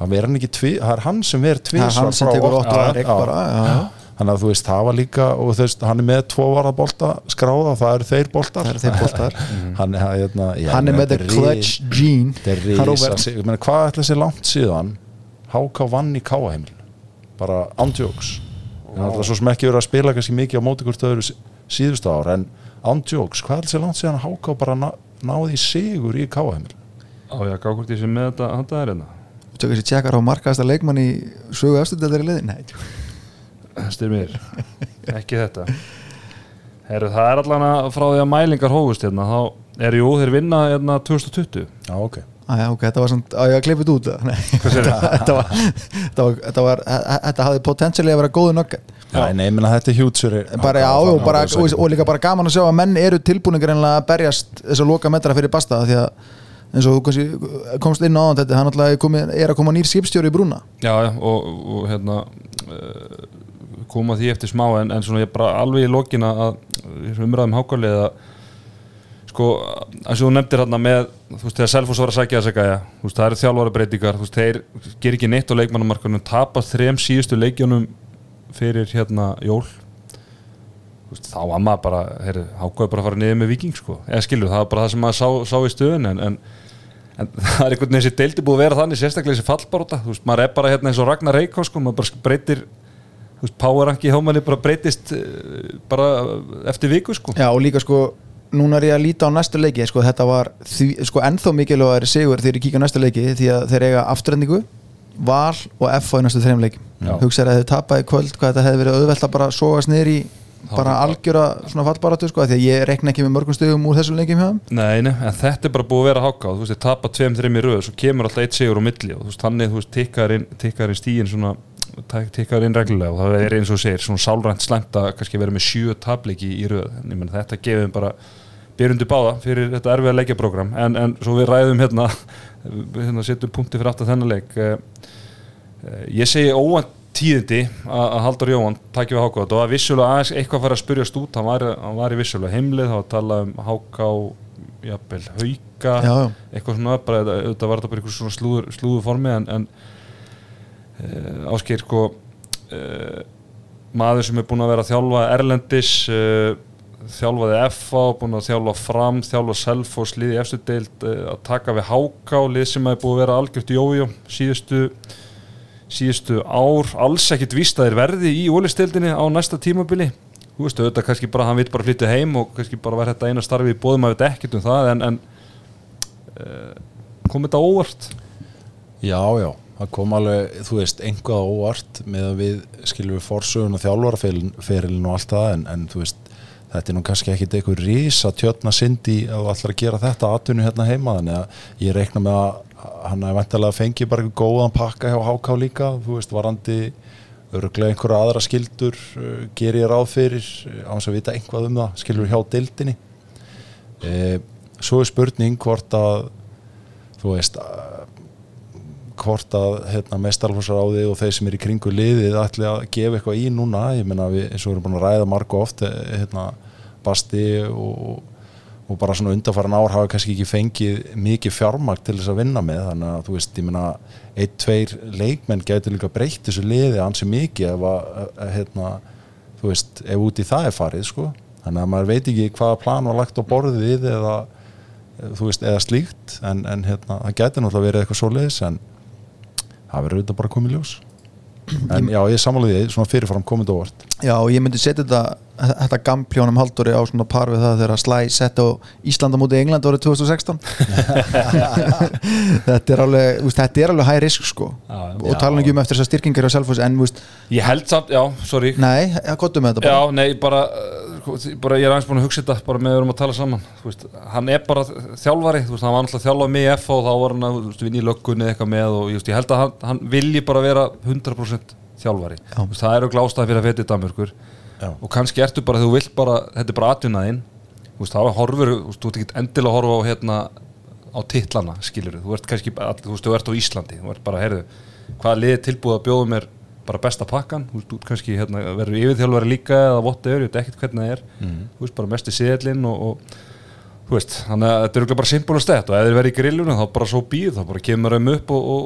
hann ver hann ekki tvi, það er hann sem ver Það tvisvar er hann sem Otto. óttu að reik bara já, já. Þannig að þú veist, það var líka og þú veist, hann er með tvo varðabolta skráða, það eru þeir boltar. Það eru þeir boltar. hann, er- hérna, já, hann er með the þetta clutch gene. þetta er hvað ætla sér langt síðan HK vann í Káaheimil bara ándjóks það er svo sem ekki verið að spila kannski mikið á móti hvort öðru sí- síðustu ár en ándjóks, hvað ætla sér langt síðan HK bara ná, náði í sigur í Káaheimil á ég að gá hvort ég sé með þetta hann það er hérna? Þú tekur sér tjekkar á markaðasta leikmann í sögu eftirdeldari liði Nei. Styrmir, ekki þetta. Heru, Það er allan að frá því að mælingar hófust hérna, þá er jú þeir vinna hérna 2020 Já, ok. Æja, ok, þetta var samt, á ég að klippa þetta út? Nei, þetta var þetta var, þetta var, þetta hafði potensiali að vera góðu nöggat Já, nei, ég meina þetta er hjút sér bara, já, og, bara, og, og líka bara gaman að sjá að menn eru tilbúningar einlega að berjast þess að loka metra fyrir basta því að eins og þú kannski komst inn á þetta, hann alltaf er, komið, er að koma nýr skipstjóri í brúna. Já, já, og, og hérna uh, koma því eftir smá en, en svona ég bara alveg í lokina að umræðum hákalið að sko, eins og þú nefndir hérna með þú veist, þegar Selfoss var að sækja þess að gæja þú veist, það eru þjálfara breytingar, þú veist, þeir ger ekki neitt á leikmannumarkunum, tapast þrem síðustu leikjónum fyrir hérna jól. Þú veist, þá var maður bara, heyrðu, hákaði bara að fara niður með viking, sko, eða skilur, það var bara það sem maður sá, sá í stöðun en, en en það er einhvern veginn þessi deildi búið að vera þannig sérstaklega þessi fallbaróta, þú veist, maður er bara hérna eins og Ragnar Reykjá, sko, maður bara breytir powerranki í hómanni bara breytist eh, bara eftir viku, sko. Já, og líka sko, núna er ég að líta á næstu leiki sko, þetta var því, sko, ennþá mikilvægari sigur þegar ég kíka á næstu leiki því að þeir eiga afturhendingu, val og F á í næstu þreim leiki hugsaður að þau tapaði í kvöld, hvað þetta hefði verið auðvelt að bara sóast niður í bara algjöra svona fallbaratu sko, af því að ég rekna ekki með mörgum stöðum úr þessum leikjum hjá. Nei, nei, en þetta er bara búið að vera háka og þú veist, þeir tapa tveim, þreim í röð svo kemur alltaf eitt sigur á milli og þú veist, þannig, þú veist, tikkar inn, inn stíin svona, tikkar inn reglulega og það er eins og segir, svona sálrænt slæmt að kannski vera með sjö tableiki í röð. En ég menn þetta gefum bara byrjundi báða fyrir þetta erfiða leikjaprógram en, en svo við ræðum hérna, hérna setjum punkti fyrir aftur þennan leik. Eh, eh, ég segi óvænt tíðindi að Haldur Jóhann takja við Háká. Þetta var vissulega aðeins eitthvað að fara að spyrjast út. Hann var, hann var í vissulega heimlið þá var að tala um Háká jafnvel, Hauka Já, já. eitthvað svona, bara, þetta- var þetta bara eitthvað svona slúður, slúður formi en, en ásker sko uh, maður sem er búinn að vera að þjálfa Erlendis uh, þjálfaði FA, búinn að þjálfa fram þjálfa Selfoss, liði eftir deild uh, að taka við Háká, lið sem er búið að vera algjört jójó síðustu síðustu ár, alls ekkit víst að þeir verði í ólistildinni á næsta tímabili. Þú veist, auðvitað kannski bara hann vill bara flytja heim og kannski bara vera þetta eina starfi í bóðum að veit ekkert um það en, en uh, kom þetta óvart? Já, já, það kom alveg, þú veist, einhvað óvart með að við skilum við forsögun og þjálfaraferilin og allt það en, en þú veist, þetta er nú kannski ekkit eitthvað rísa tjötna syndi að ætlar að gera þetta atvinnu hérna heima þannig að ég reikna með að hann er vantilega að fengi bara eitthvað góðan pakka hjá HK líka, þú veist, varandi örglega einhverja aðra skildur uh, ger ég ráð fyrir uh, á þess að vita einhvað um það, skilur hjá deildinni. Uh, svo er spurning hvort að þú veist að hvort að hérna, mestarflósaráði og þeir sem er í kringu liðið ætli að gefa eitthvað í núna. Ég meina við, eins og við erum búin að ræða margu oft eh, hérna, Basti og, og bara svona undarfæran ár hafa kannski ekki fengið mikið fjármagn til þess að vinna með. Þannig að þú veist, ég meina ein, tveir leikmenn gæti líka breytt þessu liði ansi mikið ef að, að hérna, þú veist, ef út í það er farið sko, þannig að maður veit ekki hvaða plan var lagt á borðið eða þú veist, eða slíkt. En, en hérna, það gæti náttúrulega verið eitthvað svoleiðis en það verður auðvitað bara í ljós. En já, ég samanlega því, svona fyrirfram komið óvart. Já, og ég myndi setja þetta þetta gampljónum halduri á svona par við það þegar Slæ sett á Íslanda mútið England árið 2016 þetta er alveg þú veist, þetta er alveg high risk sko. Já, og tala ekki um eftir þessar styrkingar á Selfoss en þú veist, ég held samt, já, sorry. Nei, gottum með þetta bara. Já, nei, bara, bara ég er aðeins búin að hugsa þetta bara með við erum að tala saman. Veist, hann er bara þjálfari veist, hann var alltaf þjálfað með F og þá var hann að vinna í löggunni eitthvað með og ég, held að hann, hann vilji bara vera 100% þjálfari. Veist, það eru glástað fyrir að feta í Danmörkur. Og kannski ertu bara, þú vilt bara þetta er bara atvinnaðinn þá horfur, þú ert ekki endilega að horfa á hérna á titlana, skilur þú ert kannski, all, þú ert á Íslandi þú ert bara, heyrðu, hvaða liði tilbúið að bjóða mér bara besta pakkan, þú veist, kannski hérna, verður yfirþjálfari líka eða whatever, ég veit ekkert hvernig það er. Þú veist, bara mesti siðallinn og, og þú veist, þannig að þetta er örugglega bara simpul og stætt og ef þeir verður í grillunum þá bara svo býð þá bara kemur þeim upp og, og,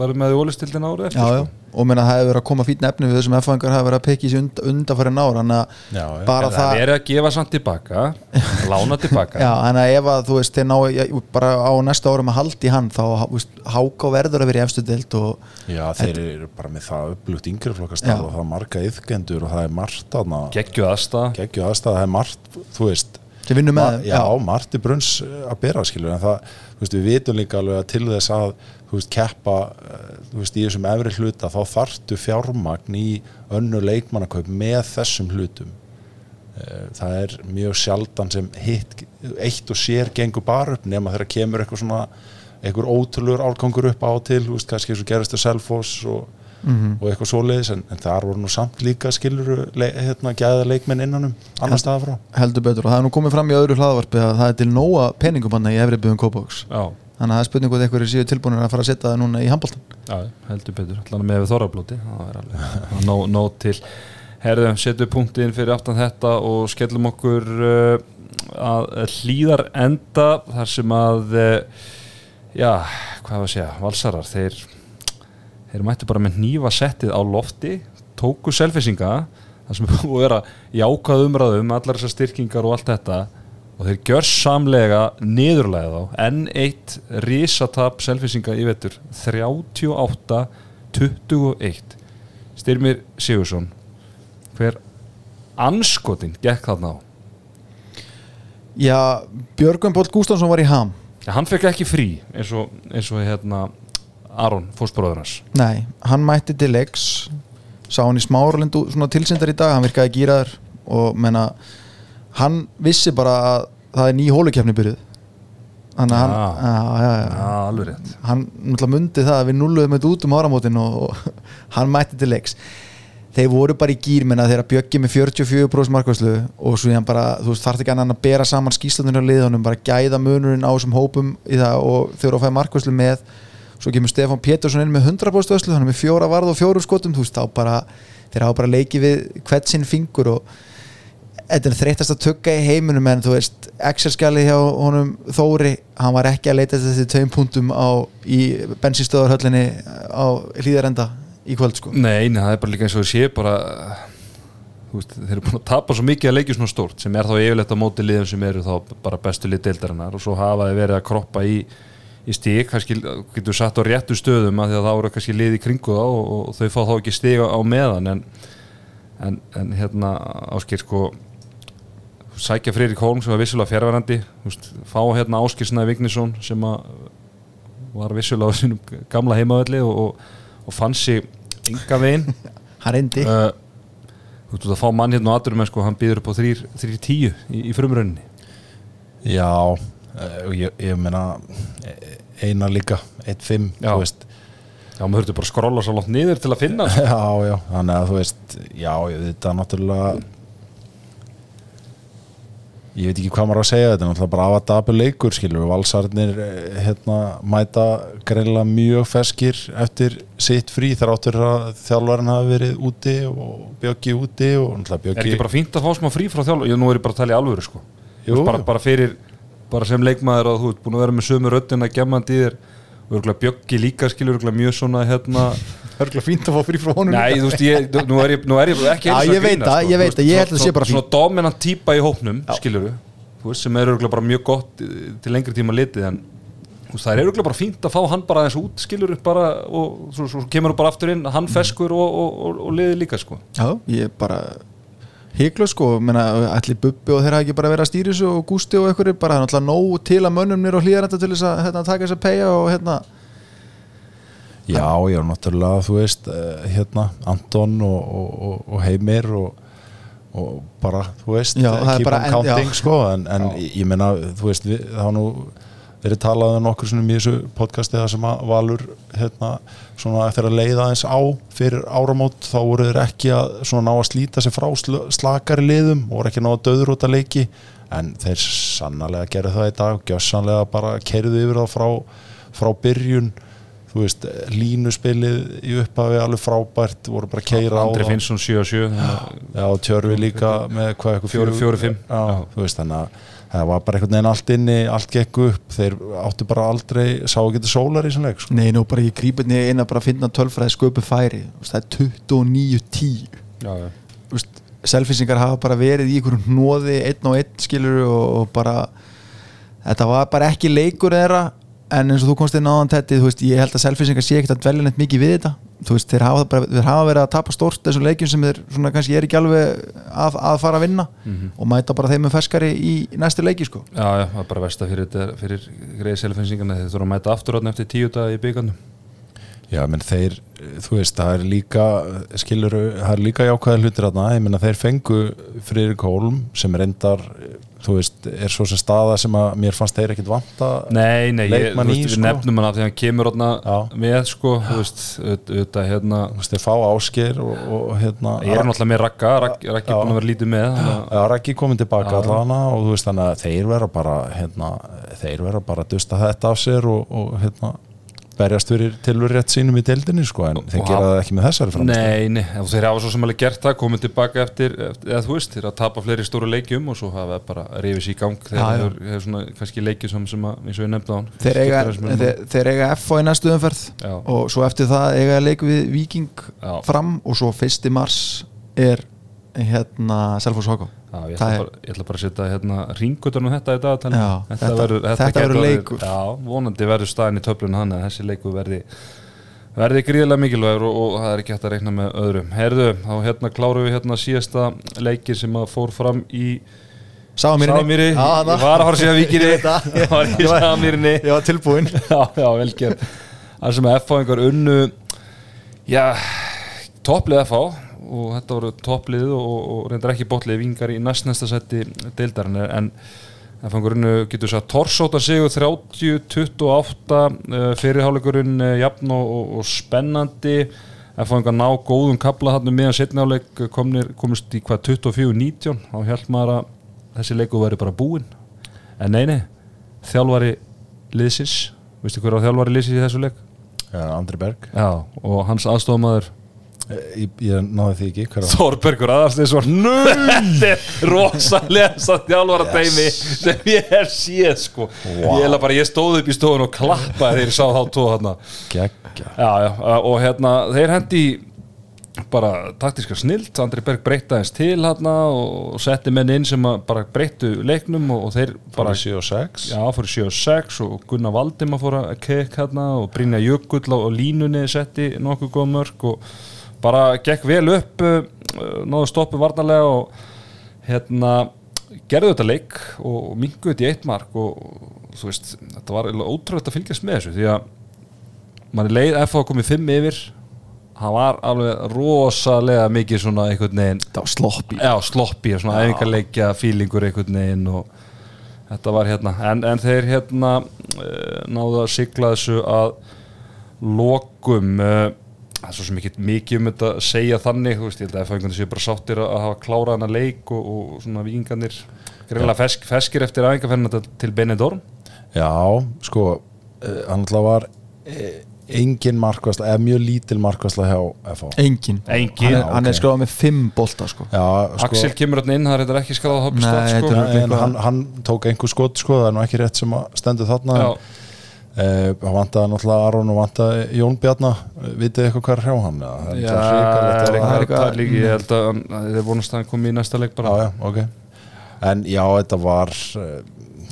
verður með í ólistildin árið eftir Já, já, sko. og meina það hefur verið að koma fýtn efni við þessum F-fangar hafa verið að pekja sig und, undanfæri nára þannig að Já, já. bara það það er að gefa samt tilbaka lána tilbaka Já, þannig að ef að þú veist, þeir ná já, bara á næsta árum að haldi hann þá háká verður að vera í efstu deild og Já, þeir eru bara með það upplugt yngri Já. er er margt er margt, sem vinnur með þeim, já, Marti Brunns að bera skilur en það, þú veist, við vitum líka alveg að til þess að, þú veist, keppa eh, þú veist, í þessum efri hluta þá þarftu fjármagn í önnu leikmannakaup með þessum hlutum Eh, það er mjög sjaldan sem hitt, eitt og sér gengur bara upp nema þegar kemur eitthvað svona eitthvað ótrúlur álgangur upp á til þú veist, kannski eins og gerist að Selfoss og, Mhm. og eitthvað svoleiðis en, en þar voru nú samt líka skilur hérna, gæða leikmenn innanum annar staða frá. heldur betur og það er nú komið fram í öðru hlaðvarpi að það er til nóga peningumanna í efri byggum Kópavogs. Já, þannig að það er spurning hvort einhverju séu tilbúinir að fara að setja það núna í handbóltan já, heldur betur. Allan með þorrablóti? Það er alveg nóg, nóg til. Herðum, setjum punktinn fyrir aftan þetta og skellum okkur uh, að hlýðar enda þar sem að uh, já, hvað var að segja, valsarar þeir, þeir mættu bara með nýfa settið á lofti tóku selfisinga það sem er búið að vera jákað umræðum allar þessar styrkingar og allt þetta og þeir gjör samlega niðurlega þá. Enn eitt risatap selfisinga í vetur 38-21 Styrmir Sigursson hver anskotin gekk þarna á? Já, Björgvin Póll Gústafsson var í ham. Ja, hann fekk ekki frí eins og, eins og hérna Aron fórsbróður hans? Nei, hann mætti til leiks sá hann í smárlindu svona tilsindar í dag, hann virkaði gýraður og menna hann vissi bara að það er ný hólukefni byrjuð. Þannig að hann, já. Já, alveg rétt. Hann náttúrulega mundi það að við nulluðum þetta út um áramótin og, og hann mætti til leiks. Þeir voru bara í gýr menna þegar Bjöggi með 44% markvæslu og svo hann bara, þú veist, þarf ekki annan að bera saman skýslandinu á liðunum, bara gæða munurinn á þessum hópum í það og þeir eru að fæða markvæslu með svo kemur Stefán Pétursson inn með 100% öslu, hann er með fjóra varð og fjórum skotum, veist, bara þeir hafa bara leikið við hvert sinn fingur og þetta er þreytast að tugga í heiminum en þú veist, Excel-skjalið hjá honum Þóri, hann var ekki að leita þessi tveim punktum á, í bensinstöðarhöllinni á hlýðarenda í kvöld sko. Nei, nei, það er bara líka eins og sé bara veist, þeir eru búin að tapa svo mikið að leikja svona stórt sem er þá yfirleitt á móti liðum sem eru þá bara bestu lið deildarinnar og svo hafa þeir verið að kroppa í, í stík, kannski getur satt á réttu stöðum að því að það voru kannski lið í kringu þá og, og þau fá þá ekki stík á meðan en, en, en hérna áskil sko sækja Freyrík Holm sem var vissulega fjárverandi fá hérna Áskil Snæði Vignisson sem að var vissulega á sínum gamla heimavelli og, og, og fann sig ynga veginn. Hann reyndi, uh, þú veist að fá mann hérna á aturum en sko hann býður upp á 3-10 í, í frumrönni Já, og ég, ég meina eh, eina líka, 1-5 Já. þú veist já maður þurfti bara að skrolla svo langt niður til að finna sko. Já, já, þannig að þú veist já, ég, þetta er náttúrulega ég veit ekki hvað maður að segja þetta er náttúrulega bara af að dabur leikur skilur valsarnir eh, hérna mæta greinlega mjög feskir eftir sitt frí þar áttur að þjálfarinn hafi verið úti og bjöggi úti og náttúrulega er bjöggi ekki bara fínt að fá smá frí frá þjálf ég nú er ég bara að tala í alvöru sko Jú. bara, bara fyrir, bara sem leikmaður og þú ert búin að vera með sömu röddina gemmandi í þér. Og örgulega bjöggi líka skilur örgulega mjög svona hérna. Örgulega fínt að fá frí frá honum Nei, þú veist, ég, nú, er ég, nú er ég ekki Já, ég veit grínast, það, ég veit veist, það, ég held að það sé bara Svona dominant típa í hópnum, skilur þú veist, sem er örgulega bara mjög gott eh, til lengri tíma litið en þú veist, það er örgulega bara fínt að fá hann bara aðeins út, skilur bara og svo, svo kemur þú bara aftur inn, hann feskur og, og, og, og liðið líka, sko. Já, ég bara híklu sko, menna, allir Bubbi og þeir hafa ekki bara verið að stýri þessu og Gústi og einhverju bara náttúrulega nóg til að mönnum nýr og hlýðarenda til þess að hérna, taka þess að peyja og hérna Já, já, náttúrulega, þú veist, uh, hérna, Anton og, og, og, og Heimir og, og bara, þú veist, Já, keep on en- counting, já. sko, en, en ég, meina, þú veist, við, var nú verið talað um nokkur svona í þessu podcasti það sem að Valur, hérna, svona eftir að leiða eins á fyrir áramót, þá voru þeir ekki að svona ná að slíta sig frá sl- slakari liðum og voru ekki að ná að döður út að leiki, en þeir sannarlega gerðu það í dag, gjössanlega bara kerðu yfir það frá, frá byrjun þú veist, línuspilið í upphafi alveg frábært, voru bara að keira á Andri. Finnsson 7-7 Já, Tjörfi líka með hvað eitthvað Fjórir, fjórir, fimm. Já, þú veist, þannig að það var bara einhvern veginn allt inni, allt gekk upp þeir áttu bara aldrei, sá ekki þetta sólar í svona leik, sko. Nei, nú bara ég grípa inn í eina bara að finna tölfræði sköpu færi Þú veist, það er 29-10 Já, já Þú veist, Selfisingar hafa bara verið í einhverjum hnóði einn og einn skilur og, og bara þetta var bara ekki leikur þeirra en eins og þú komst inn á þann tetti þú veist, ég held að selfisingar sé ekkert að dvelja neitt mikið við þetta. Þú veist, þeir hafa, bara, þeir hafa verið að tapa stort þessum leikjum sem þeir svona kannski er ekki alveg að, að fara að vinna og mæta bara þeim með ferskari í næstu leiki sko. Já, já, það er bara versta fyrir, þetta- fyrir greiði selfinsingana þeir þurfa að mæta aftur átni eftir tíu dag í byggandum Já, menn þeir, þú veist, það er líka skilur, það er líka jákvæða hlutir þarna, ég menna þeir fengu Friðrik Hólm sem reyndar þú veist, er svo sem staða sem að mér fannst þeir ekkit vanta Nei, nei, ég, þú leikmann í, veist, við sko. nefnum hann af því að hann kemur Já. með, sko, þú veist, auð- auðvitað, hérna Þú veist, þeir fá áskeir og, og hérna Ég er náttúrulega með Raggi Raggi er búin að vera lítið með að- Já, Raggi komin tilbaka allana og þú veist þannig að þeir vera bara hérna, þeir vera bara berjast fyrir tilur rétt sínum í deildinni sko en þeir gera það ekki með þessari framist Nei, nei, og þeir hafa svo sem alveg gert það komið tilbaka eftir, eftir eða þú veist, þeir að tapa fleiri stóru leikjum og svo hafa bara sér í gang þegar þeir hefur svona kannski leikjum sem, sem að, eins og ég nefndi á hann þeir, eiga, þeir, þeir eiga F í næstu umferð Já. og svo eftir það eiga leik við Viking Já. fram og svo 1. mars er hérna Selfoss Hoko ég Það ætla, bara, ég ætla bara að setja hérna ringutunum þetta í dag Já, þetta- þetta verður leikur. Já, vonandi verður staðin í töflun hann að þessi leikur verði verði gríðilega mikilvægur og, og það er ekki hægt að reikna með öðrum. Herðu, þá hérna klárum við hérna síðasta leiki sem að fór fram í Sámýrinni ég var að fara að segja Víkinni. Ég var í Sámýrinni ég var tilbúinn. Já, já, velgerð Það sem að F-fáingar unnu Já, topplið F-fá og þetta voru topplið og, og reyndar ekki botlið vingar í næstnæsta seti deildarinn en F-fáingar unnu getur þess að Torsóta sigur 30-28 uh, fyrirháleikurinn uh, jafn og, og, og spennandi F-fáingar ná góðum kabla hann meðan setnáleik komist í hvað 24-19 þá held maður að þessi leiku væri bara búinn en nei, nei, þjálfari liðsins, veistu hver á þjálfari liðsins í þessu leik? Andri Berg Já, og hans aðstofamaður Eh, Ég, ég náði því ekki var Þorbergur Aðarstinsson Þetta er rosalega satt þjálfara teimi sem ég hef séð sko. Ég, held að bara, ég stóð upp í stofun og klappaði ég sá þá tvo hérna og hérna þeir hendi bara taktiska snilt Andri Berg breytta eins til hérna og setti menn inn sem bara breyttu leiknum og, og þeir bara bara 7 og 6 Já, fór í 7 og 6 og Gunnar Valdimar fór að kekk hérna og Brynja Jökull á línunni setti nokkuð góð mörg og bara gekk vel upp uh, náðu stoppu varnarlega og hérna gerðu þetta leik og minguðu þetta í eitt mark og, og þú veist, þetta var ótrúlega að fylgjast með þessu því að mann er leið FH komið 5 yfir. Hann var alveg rosalega mikið svona einhvern veginn Það var sloppi Já, sloppi, svona æfingarleikja fílingur einhvern veginn og þetta var hérna, en, en þeir hérna uh, náðu að sigla þessu að lokum uh, það er svo sem ekki mikið um þetta að segja þannig, þú veist, ég held að FH séu bara sáttir að hafa klárað hana leik og, og svona vikingarnir greinlega fesk, feskir eftir æfingarferðina til Benidorm. Já, sko eh, hann alltaf var eh, engin markvæsla, eða mjög lítil markvæsla hjá FH Engin. Engin, Hann er, hann er ok. skráð með 5 bolta sko. Já, sko, Axel kemur hérna inn, það er ekki skráð að hoppa Nei, stótt sko. hann, hann tók einhver skot sko, það er nú ekki rétt sem að stendur þarna Já, en, eh, hann vantaði náttúrulega Aron og vantaði Jón Bjarnar Eh, vitið eitthvað hvað er hjá hann Já, það er að- eitthvað líka, ég held að hann- það er vonast að hann komi í næsta leik bara. Já, já, ok. En já, þetta var eh,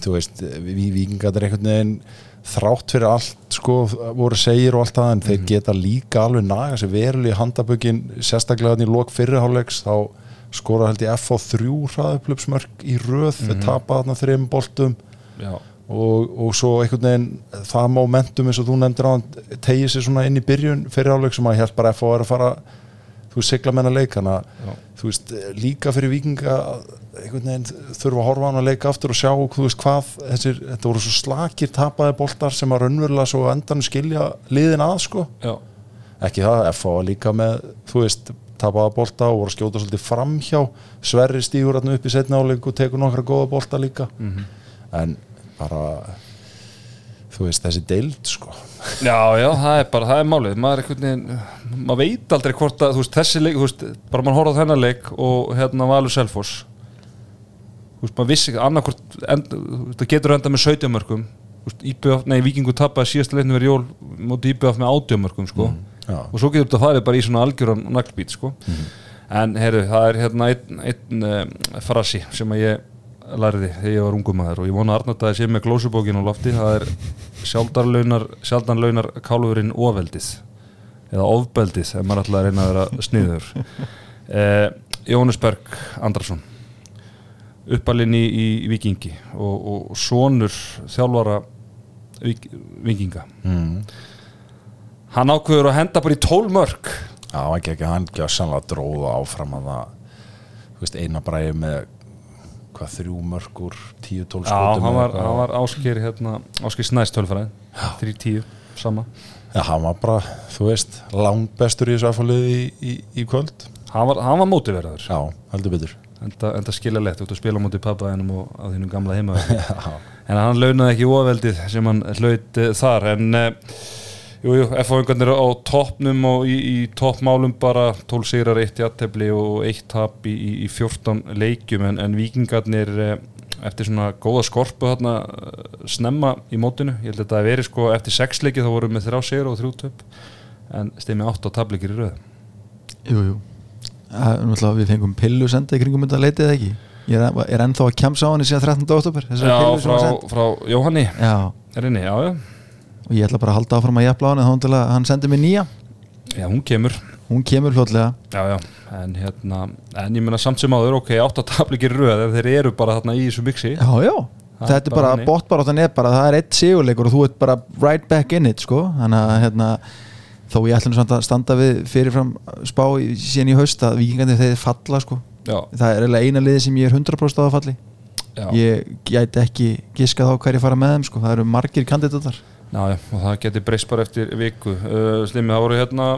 þú veist, við vikingar er einhvern veginn þrátt fyrir allt sko, voru segir og allt það en Mhm. þeir geta líka alveg naga sér verulega í handabökin, sérstaklega þannig í lok fyrirháleiks, þá skora held ég F á þrjú hraðuplöpsmörk í röð, Mhm. þeir tapa þarna þreim boltum. Já, og, og svo einhvern veginn það momentum eins og þú nefndir á tegið sér svona inn í byrjun fyrirháleik sem að hér bara F á er að fara þú veist, sigla menna leik. Þú veist, líka fyrir vikinga einhvern veginn þurfa að horfa hann að leika aftur og sjá, þú veist, hvað þessir, þetta voru svo slakir tapaði boltar sem að raunverulega svo á endanum skilja liðin að, sko, já, ekki það F á líka með, þú veist tapaði bolta og voru að skjóta svolítið framhjá. Sverri stígur hann upp í setna áleik og tekur nokkra góða bolta líka. En bara þú veist, þessi deild, sko. Já, já, það er bara, það er málið. Maður veginn, maður veit aldrei hvort að, veist, þessi leik, veist, bara horfði á þennan leik og hérna Valur Selfoss. Þú veist, maður vissi veist, það getur enda með 17 mörgum IBF, nei, Víkingu tappaði síðasta leiknum verið jól móti IBF með 18 mörgum, sko. Já. og svo getur þetta farið bara í svona algjöran naglbít, sko. En, heyrðu, það er hérna einn, einn uh, frasi sem að ég lærði þegar ég var ungum maður og ég vona að að sé með glósubókin á lofti. Það er sjaldan launar, kálfurinn ofeldið eða ofbeldið ef maður ætlaði að reyna að vera sniður. Eh, Jóhannes Berg Andrason uppalinn í, í Vikingi og, og sonur þjálfara Vík, Vikinga mm. hann ákveður að henda bara í tól mörg Já, ekki ekki, hann gjör sannlega dróða áfram að það eina bræði með hvað þrjú mörgur, tíu, tól Já, hann var, hann var ásker hérna, ásker snæst tölfræði 3-10, sama. Já, hann var bara, þú veist, langt bestur í þessu aðfáliði í, í, í kvöld. Hann var, hann var mótiveraður. Já, heldur betur. Enda, enda skilja lett út að spila á móti pappaðinum og að þínum gamla heima en hann launaði ekki ofaveldið sem hann hlaut uh, þar. En uh, jú, jú, F-fáingarnir á toppnum og í, í toppmálum bara 12 sigrar, 1 jattefli og 1 tap í, í 14 leikjum. En, en vikingarnir uh, eftir svona góða skorpu þarna uh, snemma í mótinu, ég held að þetta að veri sko eftir 6 leiki þá vorum við 3 sigur og 3 töp en stemi 8 tapleikir í röð. Jú, jú. Það er náttúrulega við fengum pillu senda í kringum þetta leitið ekki? Ég er, er ennþá að kemsa á henni síðan 13. oktober Já, frá, frá Jóhanni. Já, er inni, já, já, og ég ætla bara að halda áfram að jafla á henni þá til að hann sendi mér nýja. Já, hún kemur. Hún kemur fljótlega. Já, já, en hérna en ég meina samt sem áður, ok, átt að tapleikir röð ef þeir eru bara þarna í þessu mixi. Já, já, Það þetta er bara bara þannig. botbaráttan er bara, það er eitt sigurleikur og þú ert bara right back in it sko. þannig að hérna þó ég ætlum samt að standa við fyrirfram spá í- síðan í haust að vikingandi þeir falla sko. Já, það er eiginlega eina liði sem ég er 100% á að falli. Já, ég gæti ekki giskað á hverju fara með þeim sko. það eru margir kandidatar já, það geti breyst bara eftir viku. Uh, Slimmi, það voru hérna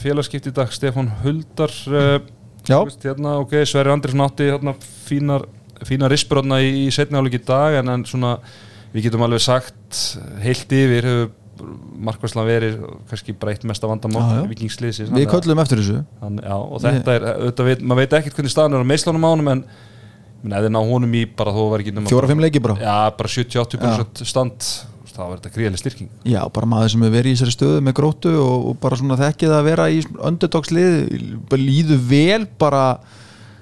félagskipti í dag Stefán Huldar uh, veist, hérna, ok, Sverri Andrisson átti hérna fínar, fínar rispurotna í, í setni áleik í dag en, en svona, við getum alveg sagt heilt yfir hefur markværslan verið kannski breytt mesta Já, já. vandamál vikingslýsi við köllum eftir þessu. Þann, já, og þetta er, auðvitað, veit, maður veit ekkert hvernig staðan er á meðslunum á honum en þið ná honum í bara þó var ekki nema fjóra-fimm leiki bara. Já, bara 70-80% stand þá er þetta gríðileg styrking. Já, bara maður sem hefur verið í þessari stöðu með grótu og, og bara svona þekkið að vera í underdogslið, bara líður vel bara,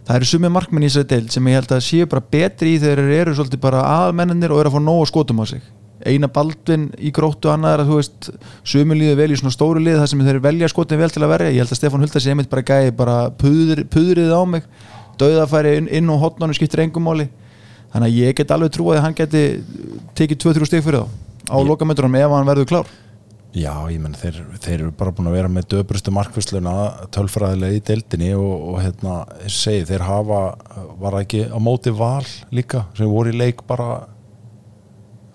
það eru sumi markmenn í þessari deild sem ég held að séu bara betri í þegar þeir eru svolítið bara aðmennir og eru að fá nóg að skotum á sig. Eina baldvin í gróttu annað er að þú veist sumi líður vel í svona stóru lið þar sem þeir velja skotin vel til að verja. Ég held að Stefán Hulda sé einmitt bara gæði bara puður, puðrið á mig. Dauðafæri inn, inn og hotnanum skiptir engum máli. Þannig að ég get alveg trúið að hann geti tekið 2-3 stig fyrir þá á lokamöndunum ef hann verður klár? Já, ég menn þeir, þeir eru bara búin að vera með döbrustu markvösluna tölfræðilega í deildinni og, og hérna, segi, þeir hafa var ekki á móti val líka sem voru í leik bara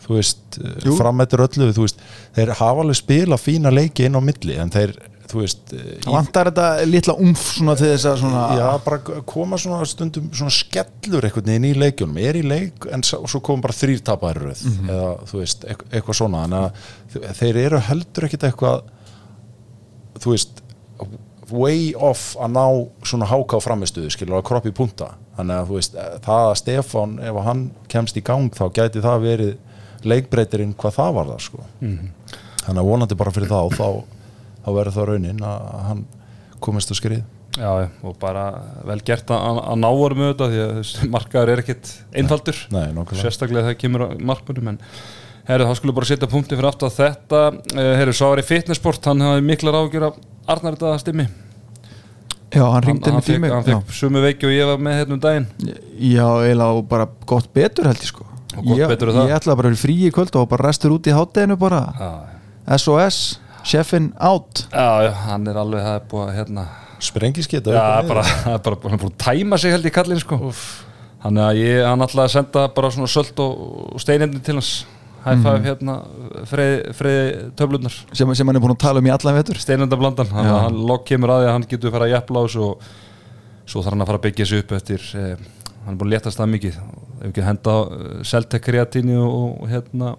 þú veist, frammetur öllu þú veist, þeir hafa alveg spila fína leiki inn á milli, en þeir þú veist, Það vantar þetta litla umf svona til þess að svona Já, bara koma svona stundum svona skellur einhvern veginn í leikjunum. Er í leik en svo koma bara þrýr tapar röð eða þú veist, eit- eitthvað svona. Þannig að þe- þeir eru heldur ekkit eitthvað þú veist way off að ná svona háká framistuðu skilur að kroppi punta. Þannig að þú veist, það að Stefán ef að hann kemst í gang þá gæti það verið leikbreytirinn hvað það var það sko þannig að vonandi bara fyrir þá þá, þá verður það raunin að hann komist á skrið. Já, og bara vel gert að, að ná vorum með þetta því að markaður er ekkit einfaldur. Nei, nokkulega sérstaklega þegar kemur að markmönnum en herru, þá skulum bara setja punkti fyrir aftur að þetta. Uh, herru, svo var í fitnessport hann hafði miklar ágjör af Arnar þetta stimmi. Já, hann ringdi til fekk, mig hann fekk sumu veiki og ég var með hérna um daginn. Já, eiginlega og bara gott betur held ég sko. Og gott ég, betur er það. Ég ætla bara að vera frí í kvöld og bara restur út í hátteginu bara. Já, SOS, chefin out. Já, hann er alveg það er búið að hérna. Sprengiskita Já, bara, það er bara, hann er búin að tæma sig held í kallin sko. Þannig að ég, hann ætlaði að senda bara svona sölt og, og steinindi til hans. High five hérna, freði, freði töflunar sem, sem hann er búin að tala um í allan vetur. Steinindablandan, þannig Já. að hann logg kemur að því að hann getur fara að jafla á þessu og svo þarf hann að fara að byggja sig upp eftir eh, hann er búin að léttast það mikið. Ef ekki að henda uh, Celtec kreatíni og, og hérna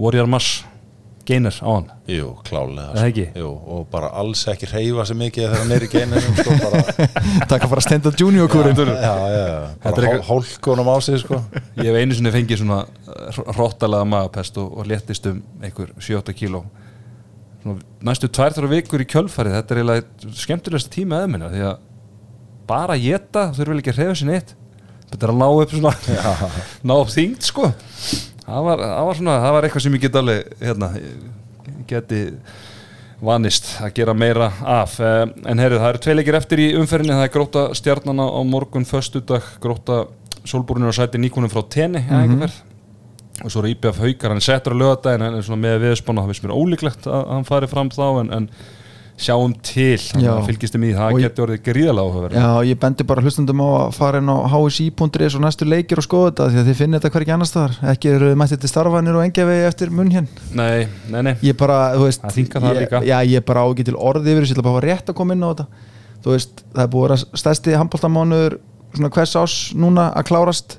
Warrior Mass Gainer á hann? Jú, klálega ekki? Jú, og bara alls ekki reyfa sem mikið þegar hann er í geininu sko, bara, Takk að fara að stenda junior kúrin já, já, já, Þetta er bara eitthvað- hál, hálkonum á sig sko. Ég hef einu sinni fengið svona hróttalega magapest og, og léttist um einhver 7-8 kíló. Næstu tvær þrjá vikur í kjölfarið þetta er eiginlega skemmtilegast tíma minna því að bara að geta þurfa vel ekki að reyfa sér neitt. Þetta er að ná upp svona ná upp þyngd sko það var, það var svona, það var eitthvað sem ég get alveg hérna, geti vanist að gera meira af. Eh, en herru, það eru tvei leikir eftir í umferðinni. Það er gróta stjarnana á morgun föstudag, gróta sólbúrinu og sæti nýkunum frá tenni mm og svo er IBF haukar, hann er settur á lögadaginn en svona með viðspána, það finnst mér ólíklegt að hann fari fram þá en, en sjáum til, þannig Já. að fylgist um í það getur orðið gríðalega áhugaverð. Já, ég bendi bara hlustundum á að fara inn á hsi.is og næstu leikir og skoða þetta því að þið finnir þetta hvergi annars staðar. Ekki eru mættið til starfanir og engjavegi eftir munn hér Nei, nei, nei. Ég bara, þú veist Það þyngar það líka. Já, ég bara á ekki til orði yfir ég ætla bara að fá rétt að koma inn á þetta. Þú veist, það er búið að vera stærsti handbóltamánuður svona hvers ás núna að klárast.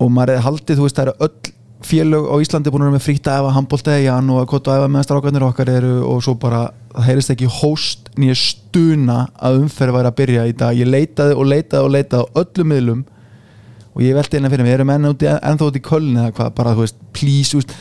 Og maður er haldið, þú veist, það eru öll félög á Íslandi búin að vera með frítt að efa handbólta í jann og að kota að efa meðan strákarnir okkar eru og svo bara, það heyrist ekki hóst nýja stuna að umferð væri að byrja í dag, ég leitaði og leitaði og leitaði á öllum miðlum og ég velti hérna fyrir mig, eru menn úti, ennþá út í kölni eða hvað, bara þú veist, please, þú veist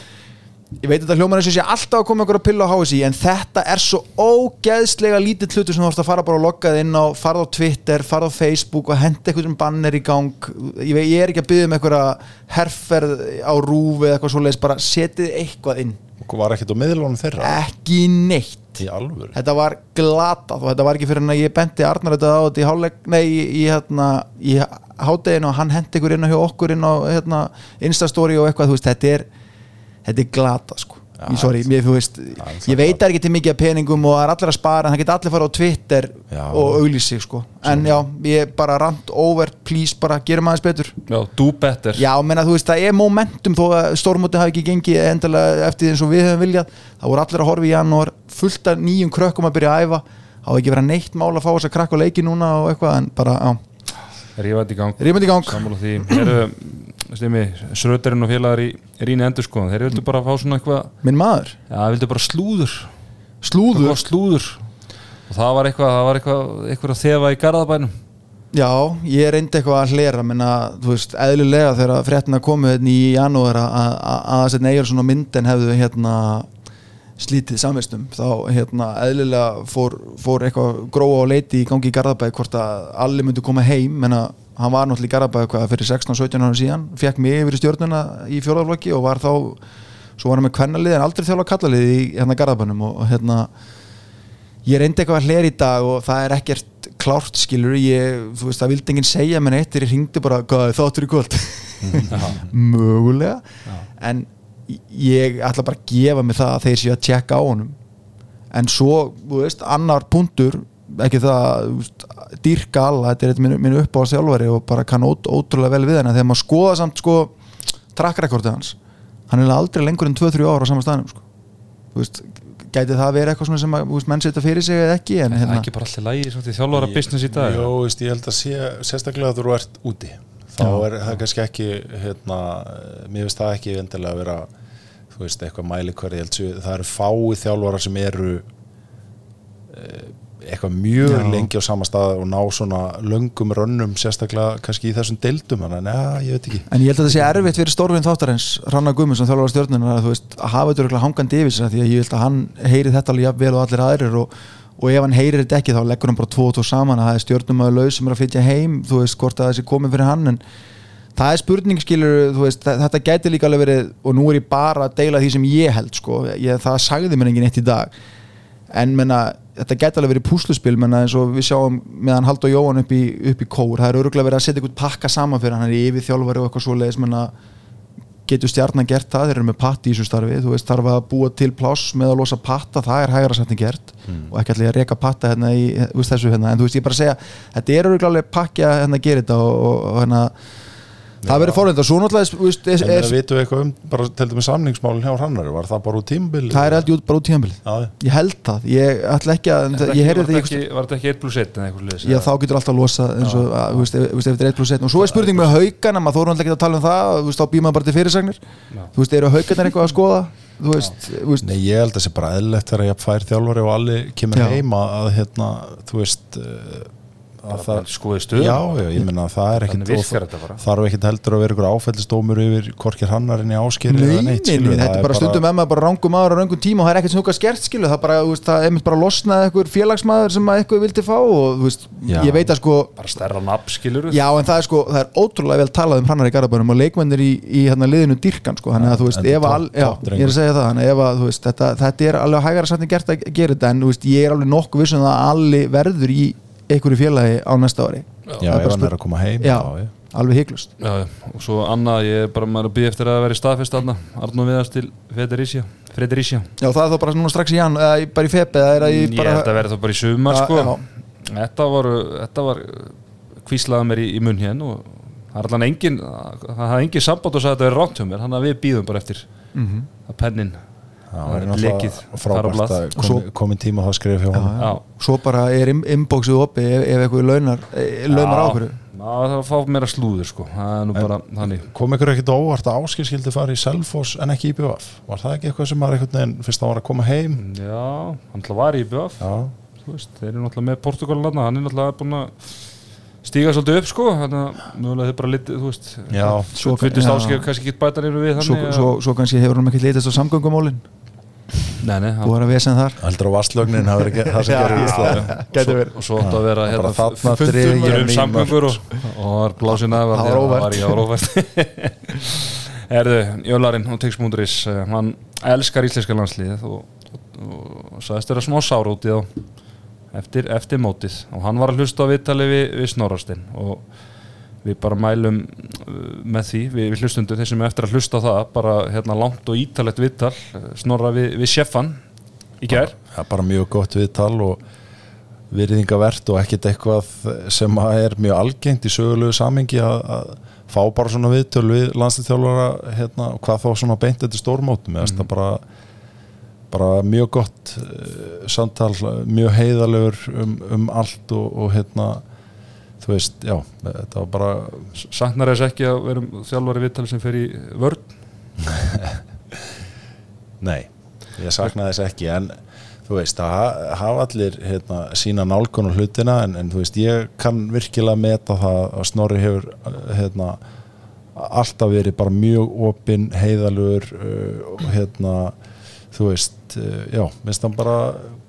ég veit þetta hljómar eins og sé alltaf að koma ykkur að pilla á HSI en þetta er svo ógeðslega lítið hlutur sem þú vorst að fara bara og logga þig inn á farð á Twitter, farð á Facebook og henda eitthvað banner í gang. Ég, veit, ég er ekki að byggja um eitthvað herferð á rúfi eða eitthvað svoleiðis bara setið eitthvað inn. Og var ekkert á miðlunum þeirra? Ekki neitt. Þetta var glatað og þetta var ekki fyrir en að ég benti Arnar þetta á þetta í hálfleik nei, í, hérna, í hádeginu og hann hendi ykkur inn á hjá okkur inn á hérna, Instastory og eitthvað, þú veist, þetta er þetta er glatað sko. Já, ég, sorry, mér, þú veist, er ég veit það er ekki til mikið af peningum og það er allir að spara en það geta allir fara á Twitter Já. og auglýsi sko. en já, ég bara rant over please, bara gerum aðeins betur. Já, do better. Já, menna þú veist, það er momentum þó að stórmóti hafi ekki gengið endilega eftir því eins og við höfum viljað það voru allir að horfa í janúar fullt af nýjum krökkum að byrja að æfa. Það var ekki verið neitt mál að fá þess að krakka og leiki núna og eitthvað, en bara, já, Rífandi í gang. Gang. Sammála því Sröterinn og félagar í Ríni endur sko Þeir vildu bara fá svona eitthvað minn maður, Já, þeir vildu bara slúður. Slúður? Slúður. Og það var eitthvað, það var eitthvað, eitthvað að þefa í garðabænum. Já, ég reyndi eitthvað að hlera menna, þú veist, eðlulega þegar fréttina komu hérna í janúar að að- að þess að Eyjarsson og myndin hefðu hérna slítið samvistum þá hérna eðlilega fór, fór eitthvað gróa og leiti í gangi í Garðabæk hvort að allir myndu koma heim menna hann var náttúrulega í Garðabæk hvað fyrir 16-17 árum síðan fekk mig yfir í stjórnuna í fjórðarflokki og var þá svo var hann með kvennalið en aldrei þjálfa kallalið í hérna Garðabænum og, hérna ég reyndi eitthvað að hlera í dag og það er ekkert klárt skilur ég, þú veist, það vildi enginn segja menn eitt þegar ég hringdi bara, þáttur í kvöld? Mögulega. En ég ætla bara að gefa mig það að þeir séu að tjekka á honum. En svo, þú veist, annar punktur ekki það, dýrka alla þetta er þetta minn, minn upp á þjálfari og bara kann ót, ótrúlega vel við henni þegar maður skoða samt sko trakkrekordið hans hann er aldrei lengur en 2-3 ára á sama staðnum sko. þú veist, gæti það verið eitthvað svona sem að, veist, menn setja fyrir sig eða ekki en er hérna, ekki bara alltaf lægi svona til þjálfara business í dag Jó, veist, ég held að sé sérstaklega að þú ert úti þá Já. er það kannski ekki hérna, mér finnst það ekki vendilega að vera þú veist, eitthvað mæli hverði held sér, það eru fái þjálfara sem eru eh, eitthvað mjög Já. lengi á sama stað og ná svona löngum rönnum sérstaklega kannski í þessum deildum að ja, ég veit ekki En ég held að það sé erfitt fyrir stórvinn þáttarins Ranna Guðmundsson þjálfara stjórnuna að, þú veist, að hafa þetta hangandi yfir sér því að ég held að hann heyri þetta alveg vel og allir aðrir og, og ef hann heyrir þetta ekki þá leggur hann bara tvo og tvo saman að það er stjórnum að laus sem er að flytja heim þú veist hvort að það sé komið fyrir hann en það er spurning skilur veist, þetta gæti líka alveg verið og nú er ég bara að deila því sem ég held sko. ég, það sagði mér engin eitt í dag en menna, þetta gæti alveg verið púsluspil menna, eins og við sjáum meðan Hald og Jóhann upp í, upp í kór, það er öruglega verið að setja eitthvað pakka saman fyrir hann, hann er yfir þjálfari og eitthvað svoleiðis menna, getur stjarnan gert það, þeir eru með patti í þessu starfi. Þú veist, þarf að búa til pláss með að losa patta, það er hægra sættin gert. Og ekki allir að reka patta hérna í þessu hérna, en þú veist, ég bara segja þetta er öruglega pakki að hérna gera þetta og, og, og hérna það verður fórhund og svo náttúrulega er, en er, það vitum við eitthvað um, bara til dæmis samningsmálin hjá hrannar, var það bara úr tímabili það er út bara út tíðanbilið Já, ég held það, ég ætla ekki að Var þetta ekki, var þetta ekki 1 plus 1 eða eitthvað já, þá getur alltaf að losa eins og, að, þú veist, ef, þú veist, ef þetta er 1 plus 1 og svo er spurning með haugana, maður þóru alltaf ekki að tala um það þú veist, þá býr maður bara til fyrirsagnir. Þú veist, eru haugarnir eitthvað að skoða? Þú veist, þú veist Nei, ég held að það sé bara eðlilegt þegar ég fær þjálfari og allir kemur Já. heim að, hérna, þú veist uh, það skoði stöðum Já, já, ég meina að það er ekkit bara. þarf ekkit heldur að vera ykkur áfællistómur yfir korkir hannarinn í áskeri Nei, eða nei, neitt, nei, skilur, þetta er bara stundum með maður bara rangum maður á rangum tíma og það er ekkert sem þú skert skilu það bara, þú veist, það er bara losnaði einhver félagsmaður sem að eitthvað vildi fá og þú veist, Já. ég veit að sko bara stærra nafn skilur Já, en það er sko, það er ótrúlega vel talað um hrannar í Garabænum og leikmennir í, í hérna liðinu dyrkan sko, þannig að þú veist, ef að, ég er að segja það þannig að ef að, þú veist, þetta, þetta er alveg hægara en gert að gera þetta, en þú veist, ég er alveg nokkuð vissum að allir verður í einhverju félagi á næsta ári. Já, er ef hann er að koma heim Já, já. alveg hygglust og svo annað, ég er bara að byggja eftir að vera í staðfest Arnó Viðars til Fredericia. Fredericia. Já, það er þá bara núna strax í jan, eða í- bara í febi eða er í Ég bara held að vera það bara í sumar sko. já. Þetta var, þetta var kvíslaða mér í, í munn hérna og það er allan engin það hafði engin samband og sagði að þetta verið rátt hjá mér. Þannig að við býðum bara eftir Mhm. að pennin Það það er lekið náttúrulega frábært að komi, komin tíma þá skrifa hjá hann Já, svo bara er in- inboxið opið ef, ef eitthvað launar, eh, launar á okkur Já, það er að fá mér að slúður sko. Það er nú bara þannig. kom ykkur ekkit á óvart að Áskil skildi fara í Selfoss en ekki í BVF var það ekki eitthvað sem var einhvern veginn fyrst að hann var að koma heim? Já, hann var í veist, þeir eru náttúrulega með Portugalin hann hann er náttúrulega búin að stíga svolítið upp sko þannig að mögulega þið bara litið, þú veist Já. svo fyndist Já. áskil kannski ekki bæta nýru við svo, þannig svo, svo kannski hefur hann ekki litist á samgöngumólin Nei, nei, hann- búið að vera vesen þar. Heldur á vastlögnin það verið það sem gerir Ísland. og svo áttu að vera hérna, dregur um samgöngur og, það var blásin af Það var var óvært Erðu, Jólarinn og Tix.is eh, hann elskar íslenska landslið og, sagðist vera smá sára út í þá eftir, eftir mótið. Og hann var að hlusta á viðtali við, við Snorrastinn og við bara mælum uh, með því, við, við hlustundu þeir sem er eftir að hlusta á það, bara hérna langt og ítalett viðtal, eh, Snorra við, við sjeffan í það er bara mjög gott viðtal og virðingavert og ekkert eitthvað sem er mjög algengt í sögulegu samingi að, að fá bara svona viðtöl við landslýþjálfara hérna, hvað þá svona beint þetta stórmótum. Mm -hmm. bara, bara mjög gott uh, samtal, mjög heiðalegur um, um allt og, og hérna þú veist, já, þetta var bara Saknar þess ekki að vera um þjálfari viðtali sem fer í vörn? Nei, ég sakna þess ekki en þú veist, það ha- hafa allir hérna, sína nálgun og hlutina en, en þú veist, ég kann virkilega meta það að Snorri hefur hérna, alltaf verið bara mjög opinn, heiðalugur uh, og hérna þú veist, uh, já, minnst hann bara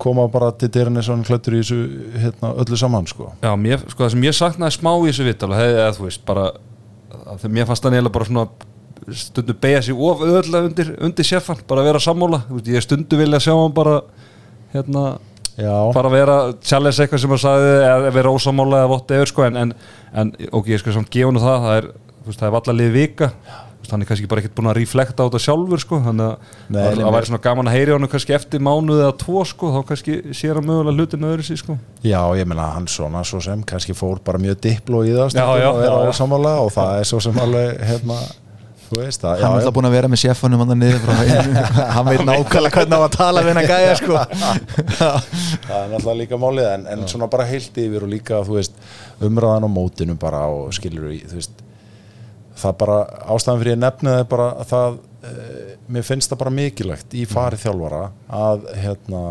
koma bara til dyrinu svona klöttur í þessu hérna, öllu saman sko. Já, mér, sko það sem ég saknaði smá í þessu viðtali hefði, eða þú veist, bara þegar mér fannst það neila bara svona stundu beigja sig of öðlega undir, undir sjeffan, bara vera sammála Þú veist, ég stundu vilja sjá hann bara hérna, Já, bara vera challenge eitthvað sem hann sagði eða vera ósammála eða vott eður sko en, en, en ok, ég skal samt gefa hann það það er, þú veist, það er vallalið vika. Þú veist, hann er kannski bara ekkert búin að reflekta á þetta sjálfur sko, þannig að væri svona gaman að heyri á hann kannski eftir mánuð eða tvo sko, þá kannski sér hann mögulega hlutin öðru sí sko. Já, ég meina hann svona svo sem kannski fór bara mjög dipló í það Já, já, og er já. ósamála og það er svo sem alveg hérna, þú veist það hann er alltaf búin að vera með sjefanum hann niður frá hann veit nákvæmlega hvernig á að tala við hennar gæja sko. Það er náttúrulega líka málið en, en svona bara heilt yfir og líka þú veist, umræðan á mótinu bara og skilur þú veist það bara, ástæðan fyrir ég nefni það er bara að það, e, mér finnst það bara mikilvægt í farið þjálfara að hérna,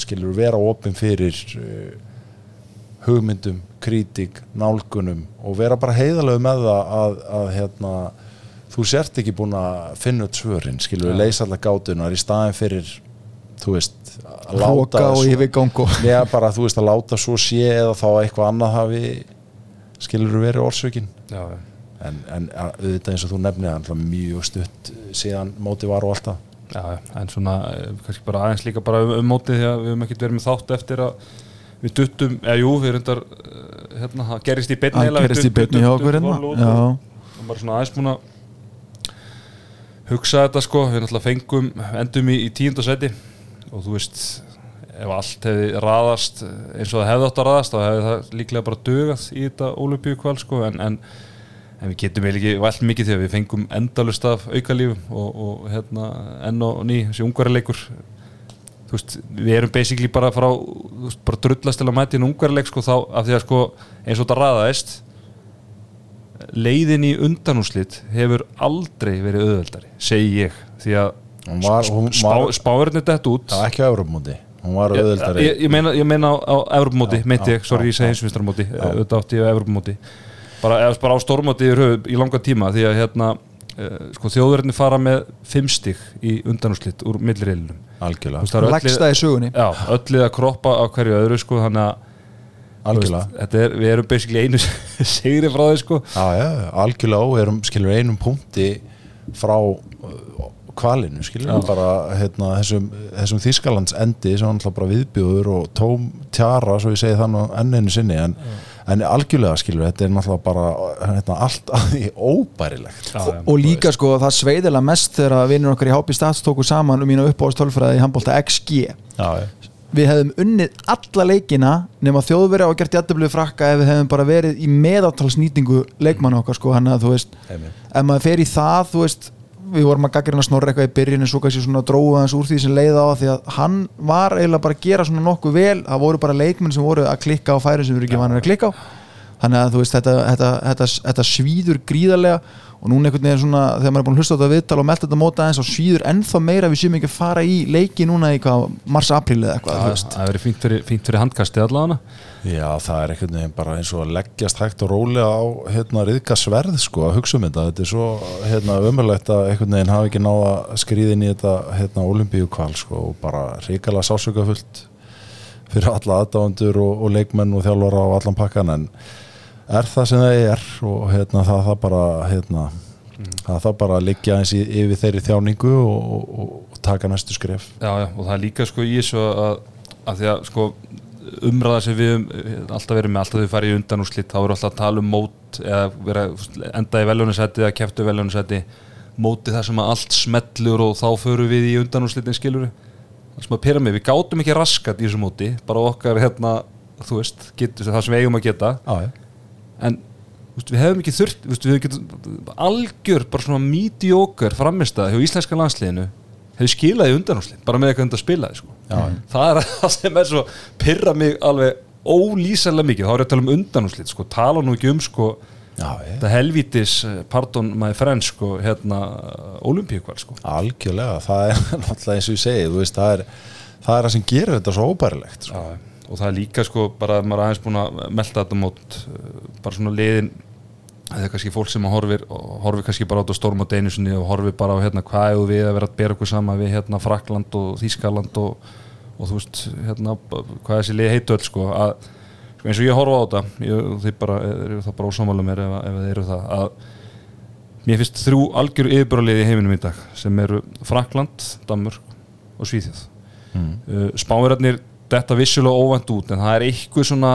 skilur vera opinn fyrir e, hugmyndum, krítik, nálgunum og vera bara heiðalegu með það að, að hérna, þú sért ekki búin að finna upp svörin, skilur við leysa allar gátunar í staðin fyrir þú veist, að láta svo- Já, bara þú veist að láta svo sé eða þá eitthvað annað hafi skilur verið orsökin. Já, já en, en að- auðvitað eins og þú nefnir það er mjög stutt síðan móti var og alltaf Já, já, en svona eh, kannski bara aðeins líka bara um, um mótið því að við höfum ekkert verið með þátt eftir að við duttum, eða jú, við reyndar eh, hérna, það gerist í beinni hann gerist í beinni hjá okkur hérna og bara svona aðeins múin að hugsa þetta sko, við náttúrulega fengum endum í, í tíundasæti og þú veist ef allt hefði raðast eins og það hefði átt að raðast þá hefði það líklega bara dögað í þetta olimpíukval sko. En, en, en við getum eiginlega ekki vælt mikið að við fengum endalust af aukalífum og, og hérna enn og ný, þessi ungverðarleikur þú veist, við erum basically bara frá, þú veist, bara drullast til að mæta í ungverðarleik sko þá, af því að sko eins og þetta raðaðist leiðin í undanúslit hefur aldrei verið auðveldari, segi ég. Því að spáurinn er dett út. Það var ekki á Európmóti hún var auðvöldari ég, ég ég meina á, Já, meinti ég, sorry, ég segi já. heimsvistarmóti auðvitað átti á Evropamóti bara, eða bara á stórmóti í, í langa tíma því að hérna uh, sko, þjóðverðinni fara með fimm stig í undanúslitt úr Lægsta í sögunni. Já, öllið að kroppa á hverju öðru sko, þannig að veist, þetta er, við erum basically einu sigri frá því sko. Já, já, algjörlega og erum skilur einum punkti frá uh, kvalinu, skilur. Já. bara hérna, þessum, þessum Þískalands endi sem hann bara viðbjóður og tóm tjara, svo ég segi það nú enn einu sinni en, en algjörlega skilur þetta er náttúrulega bara hérna, allt að því óbærilegt Já, já. og líka sko það sveiðilega mest þegar vinnur okkar í HB Stats tóku saman um mínu uppáðstölfræði í handbólta XG Já, við hefðum unnið alla leikina nema þjóðverja og gert jættablu frakka ef við hefðum bara verið í meðaltalsnýtingu leikmanna okkar sko hann að þú veist einmitt. ef maður fer í það þú veist við vorum að gaggrina snorra eitthvað í byrjun en svo kannski svona dróðu hans úr því sem leiða á því að hann var eiginlega bara að gera svona nokkuð vel. Það voru bara leikmenn sem voru að klikka á færi sem við erum ekki vanir að klikka á þannig að þú veist þetta, þetta, þetta, þetta svíður gríðarlega og núna einhvern veginn svona þegar maður er búin að hlusta á þetta viðtal og melda þetta móta eins og svíður ennþá meira við séum ekki að fara í leiki núna í hvað, mars-april eða eitthvað þú það verið fínt fyrir, fyrir handkastið allavega. Já, það er einhvern veginn bara eins og að leggjast hægt og rólega á hérna riðga sverð sko að hugsa um þetta, þetta er svo hérna ömurlegt að einhvern veginn hafi ekki náða inn í þetta hérna olimpíu kval sko og bara ríkala sásökafullt fyrir alla aðdáðandur og, og leikmenn og þjálfara og allan pakkan en er það sem það er og hérna það það bara hérna það það bara liggja eins í, yfir þeirri þjáningu og, og, og taka næstu skref. Já, já, og það er líka sko í þessu að, að því að sko umræða sem við eh, alltaf verið með alltaf þau farið í undanúrslit, þá erum alltaf að tala um mót eða vera, enda í veljónusæti eða keftu veljónusæti móti það sem að allt smellur og þá förum við í undanúrslitin skilur það sem að pyrra mig, við gátum ekki raskat í þessu móti bara okkar hérna, þú veist getur, það sem við eigum að geta. Já, já en við hefum ekki þurft við getum algjör bara svona mediocre framistað hjá íslenska landsliðinu hefur skilaði undanúslið bara með eitthvað undan spilaði sko. Já. það er það sem er svo pyrra mig alveg ólýsalega mikið þá er ég að tala um undanúslið sko. tala nú ekki um sko, þetta helvítis eh, pardon my friend sko, hérna, olimpíukval sko. Algjörlega, það er náttúrulega eins og ég segi, veist, það er það er það sem gerir þetta svo óbærilegt sko. Já, og það er líka sko bara að maður aðeins búin að melda þetta mót uh, bara svona liðin það er kannski fólk sem að horfir horfir kannski bara á þetta stórm á deinusinni og horfir bara á hérna hvað hefur við að vera að bera okkur sama við hérna Frakland og Þískaland og, og þú veist hérna hvað þessi lið heitu öll sko að sko, eins og ég horfa á þetta ég, þið bara, eru það bara ósámála mér ef, ef þið eru það að mér finnst þrjú algjör yfirbjörlið í heiminum í dag sem eru Frakland, Danmörk og Svíþjóð mm. uh, þetta vissulega óvænt út en það er eitthvað svona,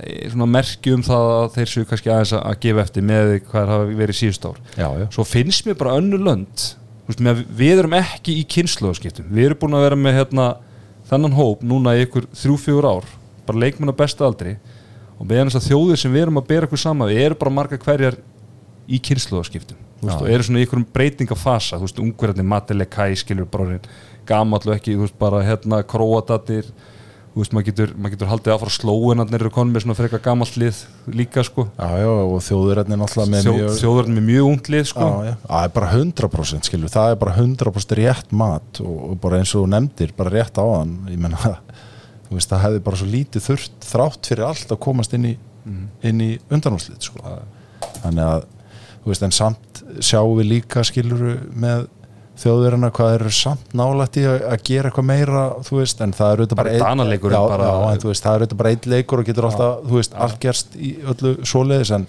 eh, svona merki um það að þeir séu kannski aðeins að- gefa eftir með hvað það hafa verið síðust ár. Já, já, svo finnst mér bara önnu lönd við erum ekki í kynnslóðskiptum við erum búin að vera með hérna, þennan hóp núna í ykkur þrjú-fjögur ár bara leikmenn á besta aldri. Og meðan þess að þjóðir sem við erum að bera okkur saman við eru bara marga hverjar í kynnslóðskiptum og eru svona í einhverjum breytingafasa þú veist, ungverðarnir, Matele Kai skilur bara gamall og ekki, þú veist, bara hérna króatatir þú veist, maður getur, maður getur haldið áfram slóinarnir eru konum með svona frekar gamall lið líka sko, já, já og þjóðurætnin alltaf með Þjó, mjög þjóðarnir með mjög ungt lið sko. Já, já, það er bara 100% skilur, það er bara 100% rétt mat og, og bara eins og þú nefndir, bara rétt á hann. Ég menna, þú veist, það hefði bara svo lítið þurft þrátt fyrir allt að komast inn í, inn í undanúslið sko. þannig að, þú veist, en samt sjáum við líka skilur með þjóðverðina hvað eru samt nálægt í að, að gera eitthvað meira þú veist, en það er auðvitað Bara Danaleikurinn já, bara- já, en þú veist, það er auðvitað bara einn leikur og getur alltaf, þú veist, allt gerst í öllu svoleiðis en,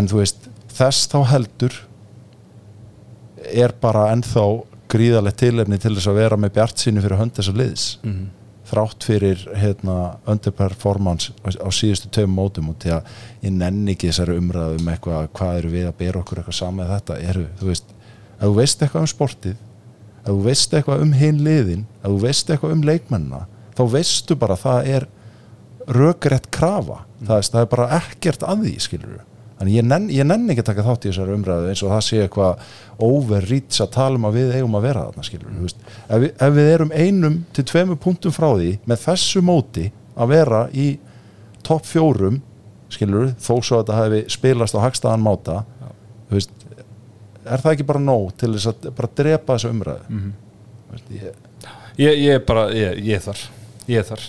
en þú veist, þess þá heldur er bara ennþá gríðalegt tilefni til þess að vera með bjart sínu fyrir hönd þessa liðs. Mhm. þrátt fyrir hérna, underperformance á, síðustu töfum mótum og til að ég nenni ekki þessari umræðu um eitthvað hvað eru við að bera okkur eitthvað saman með þetta eru, þú veist, ef þú veist eitthvað um sportið ef þú veist eitthvað um hinn liðin ef þú veist eitthvað um leikmennina þá veistu bara að það er rökrétt krafa. Það, er, það er bara ekkert að því skilur þannig ég nenn, ég nenn ekki að taka þátt í þessari umræðu eins og það sé eitthvað overreach að tala um að við eigum að vera þarna skilur mm. ef, við, ef við erum einum til tveimur punktum frá því með þessu móti að vera í topp fjórum skilur, þó svo að þetta hefði spilast á hagstaðan máta er það ekki bara nóg til þess að bara drepa þessu umræðu mm. veist, ég, ég, ég er bara, ég, ég er þar ég er þar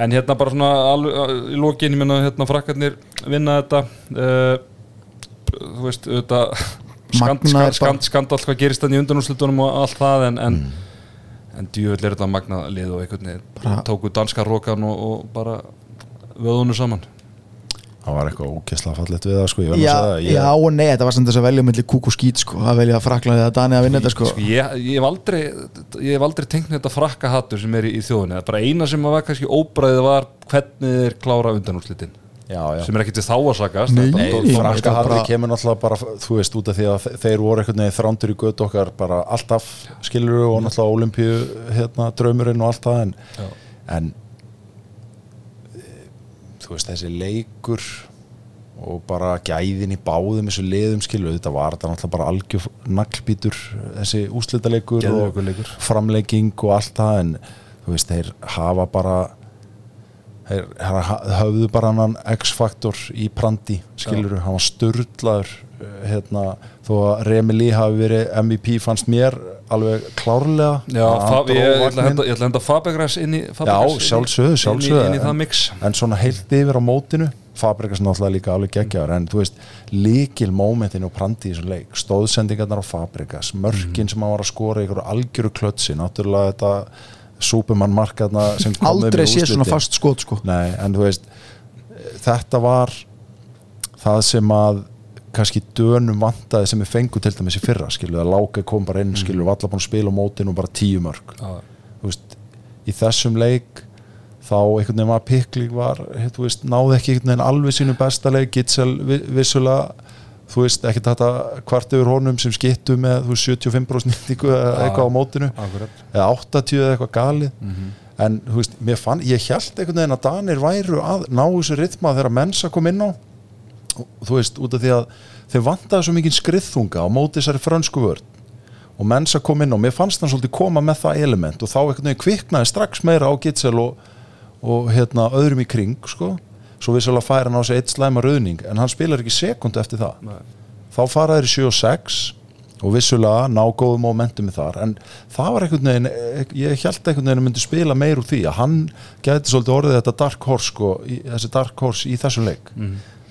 en hérna bara svona alveg, í lokin, ég minna hérna frakkarnir vinna þetta uh, þú veist, þetta skand, skand, skand, skand allt hvað gerist þannig í undanúrslutunum og allt það en, en, Mm. en djúvill er þetta magnað lið og einhvern veginn Bara- tóku danska rókan og, og bara vöðunu saman það var eitthvað ógeðslega fallegt við það sko, Já, að það, ég, já og nei, þetta var samt þess að velja milli kúk og skít sko, að velja Frakland eða Dani að vinna þetta sko. Sko, ég, ég hef aldrei ég hef aldrei tengt þetta frakka hattur sem er í, í þjóðinni. Það er bara eina sem var kannski óbræðið var hvernig þeir klára undanúrslitin. Já, já. sem er ekki til þá að sakast Nei, nei, dót- ég- franska bara- kemur náttúrulega bara þú veist út af því að þeir voru einhvern veginn þrándur í götu okkar bara alltaf skilur og náttúrulega olimpíu hérna, draumurinn og allt það en, en veist þessi leikur og bara gæðin í báðum þessu liðum skilur þetta var þetta náttúrulega bara algjör naglbítur þessi úslitaleikur og leikur. framlegging og allt það en þú veist þeir hafa bara þeir ha- höfðu bara hann X-faktor í prandi skilur hann var störlaður hérna, þó að Remi Lee hafi verið MVP fannst mér alveg klárlega. Já, dró ég, ég, ætla að henda, Fabregas inn í Fabregas Já, sjálfsögðu, sjálfsögðu inn í, inn í það en- mix. En svona heilt yfir á mótinu Fabregas náttúrulega líka alveg geggjaður en þú veist, líkil mómentin og prandi í þessum leik, stóðsendingarnar á Fabregas mörkin sem hann var að skora einhverju algjöru klötsi, náttúrulega þetta Superman markaðna sem kom með Aldrei sé svona fast skot sko. Nei, en þú veist þetta var það sem að kannski dönum vantaði sem við fengu til dæmis í fyrra skilu, að Láka kom bara inn, skilu, var allar búin að spila á mótinu og bara tíu mörg Já. þú veist, í þessum leik þá einhvern veginn var pikling var, þú veist, náði ekki einhvern veginn alveg sínu besta leik, Gitsel vi- vissulega þú veist, ekki þetta kvart yfir honum sem skittu með þú veist, 75% nýttingu eða Já. eitthvað á mótinu Akkurat. eða 80 eða eitthvað galið Mhm. en þú veist, mér fann, ég held einhvern veginn að Danir væru að ná þessu rytma þegar mensa kom inn á þú veist, út af því að þeir vantaði svo mikið skriðþunga á móti þessari frönsku vörn. Og mensa kom inn á, mér fannst hann svolítið koma með það element og þá einhvern veginn kviknaði strax meira á Gitsel og, og hérna öðrum í kring sko, svo vissulega færa hann á sig eitt slæma rauðning en hann spilar ekki sekundu eftir það. Nei. þá fara þeir í 7 og 6 og vissulega ná góðum momentum þar. En það var einhvern veginn ég held einhvern veginn að myndi spila meir úr því að hann gæti svolítið orðið þetta dark horse sko, í, þessi dark horse í þessum leik.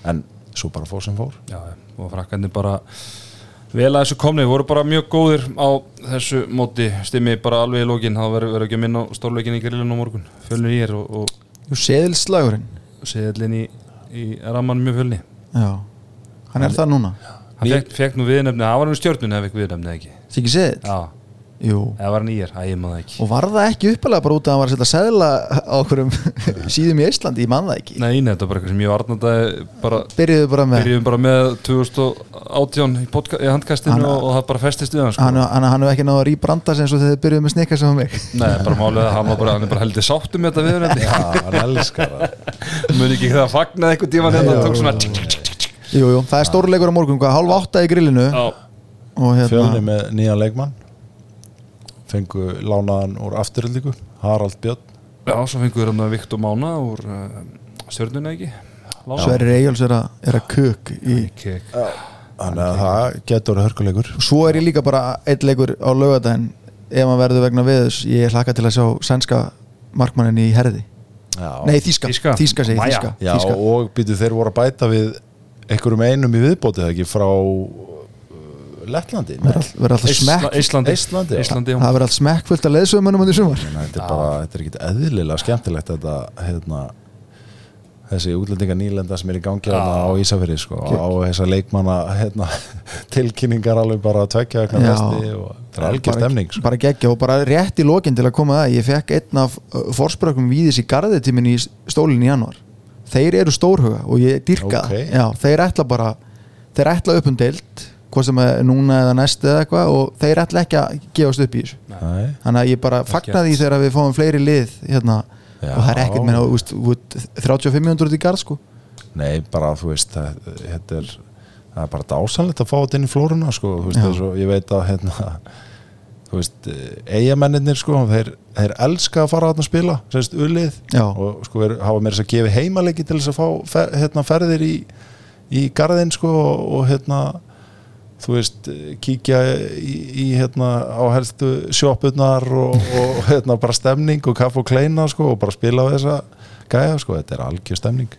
En svo bara fór sem fór. Já, og frakkarnir bara vel að þessu komni, voru bara mjög góðir á þessu móti, stimmi bara alveg í lókin, það verður verður ekki að minna stórleikin í grillinu á morgun, fjölnir í er og, og Jú, seðilslagurinn. Seðlinn í, í ramman mjög fjölni. Já, hann er það núna. Hann fekk, fekk nú viðnefni, hann var um stjórnun ef ekki viðnefni ekki, Siggi seðil? já, Jú. Eða var hann í er, að ég maður ekki. Og var það ekki uppalega bara út að hann var að setja seðla á okkurum síðum í Íslandi, ég það ekki. Nei, nei, þetta var bara eitthvað sem ég varnandaði bara, Byrjuðu bara með byrjuðum bara með 2018 í, í handkastinu Hann- og, og það bara festist við hann sko. Hann, hann, hann hefur ekki náða að rýbranda sem þegar þið byrjuðu með snikka sem mig. Nei, bara málið að hann var bara, hann er bara heldur sáttum þetta viðnefni Já, hann elskar það. Mun ekki það að fagnaði eitthvað tíma hérna og tók svona Jú, jú, það er stórleikur á morgun, hvað, hálf átta í grillinu. Já, og hérna, fjölni með nýjan leikmann fengu lánaðan úr afturöldingu Harald Björn já svo fengur hann Viktor Mána úr uh, stjörnuna ekki Lána. Sverrir Eyjóls er, að- er að kök í Kek. þannig að það getur hörkuleikur svo er ég líka bara eitt leikur á lögadaginn ef hann verður vegna viðus ég hlakka til að sjá sænska markmannin í herði Já. nei þíska, Þýska. þíska segi þíska, Já, þíska. og býtu þeir voru að bæta við einhverjum einum í viðbótið ekki frá Lettlandi verður all- verður alltaf smekk Íslandi. Það verður alltaf smekkfullt að leðsögumunum út í sumar þetta er bara, þetta er ekki eðlilega skemmtilegt þetta, hérna þessi útlendinga nýlenda sem er í gangi hérna á Ísafirði sko, á þessa leikmanna hérna, tilkynningar alveg bara að tvekja eitthvað næsti og það er algjör stemning sko. bara geggja og bara rétt í lokin til að koma að það ég fekk einn af forsprökkum víðis í garðitímin í stólinn í januar þeir eru stórhuga og ég dyrka Ok. það. já, þeir ætla bara þeir ætla upp um deild hvað sem er núna eða næst eða eitthvað og þeir ætla ekki að gefast upp í þessu Nei. þannig að ég bara fagna því þegar við fáum fleiri lið hérna, Já. og það er ekkert meina, úst, úst, 35 minútur út í garð sko Nei, bara þú veist það, þetta er, það er bara dásanlegt að fá þetta inn í flóruna sko, þú veist, Já. þess, ég veit að hérna, þú veist, eigamennir sko, þeir, þeir elska að fara að spila, semst, ullið Já. og sko, er, hafa mér þess að gefa heimaleiki til þess að fá fer, hérna, ferðir í, í garðin sko, og, og hérna þú veist, kíkja í, í hérna á helstu sjoppurnar og, og hérna bara stemning og kaff og kleina sko og bara spila á þessa gæja sko, þetta er algjör stemning.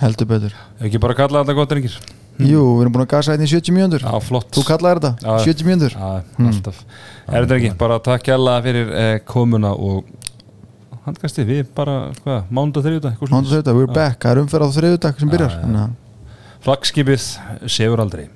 Heldur betur. Ekki bara kalla þetta gott reyngir Jú, við erum búin að gasa hérna í 70 mjöndur Já, flott. Þú kallaði þetta, Já. 70 mjöndur Já, alltaf. Er þetta ekki, bara takk hjalla fyrir eh, komuna og handkasti, við bara, hvað, mánda þriðjudag Mándu þetta, we're back, það er umferð á þriðudag sem byrjar. Flagskipið segur aldrei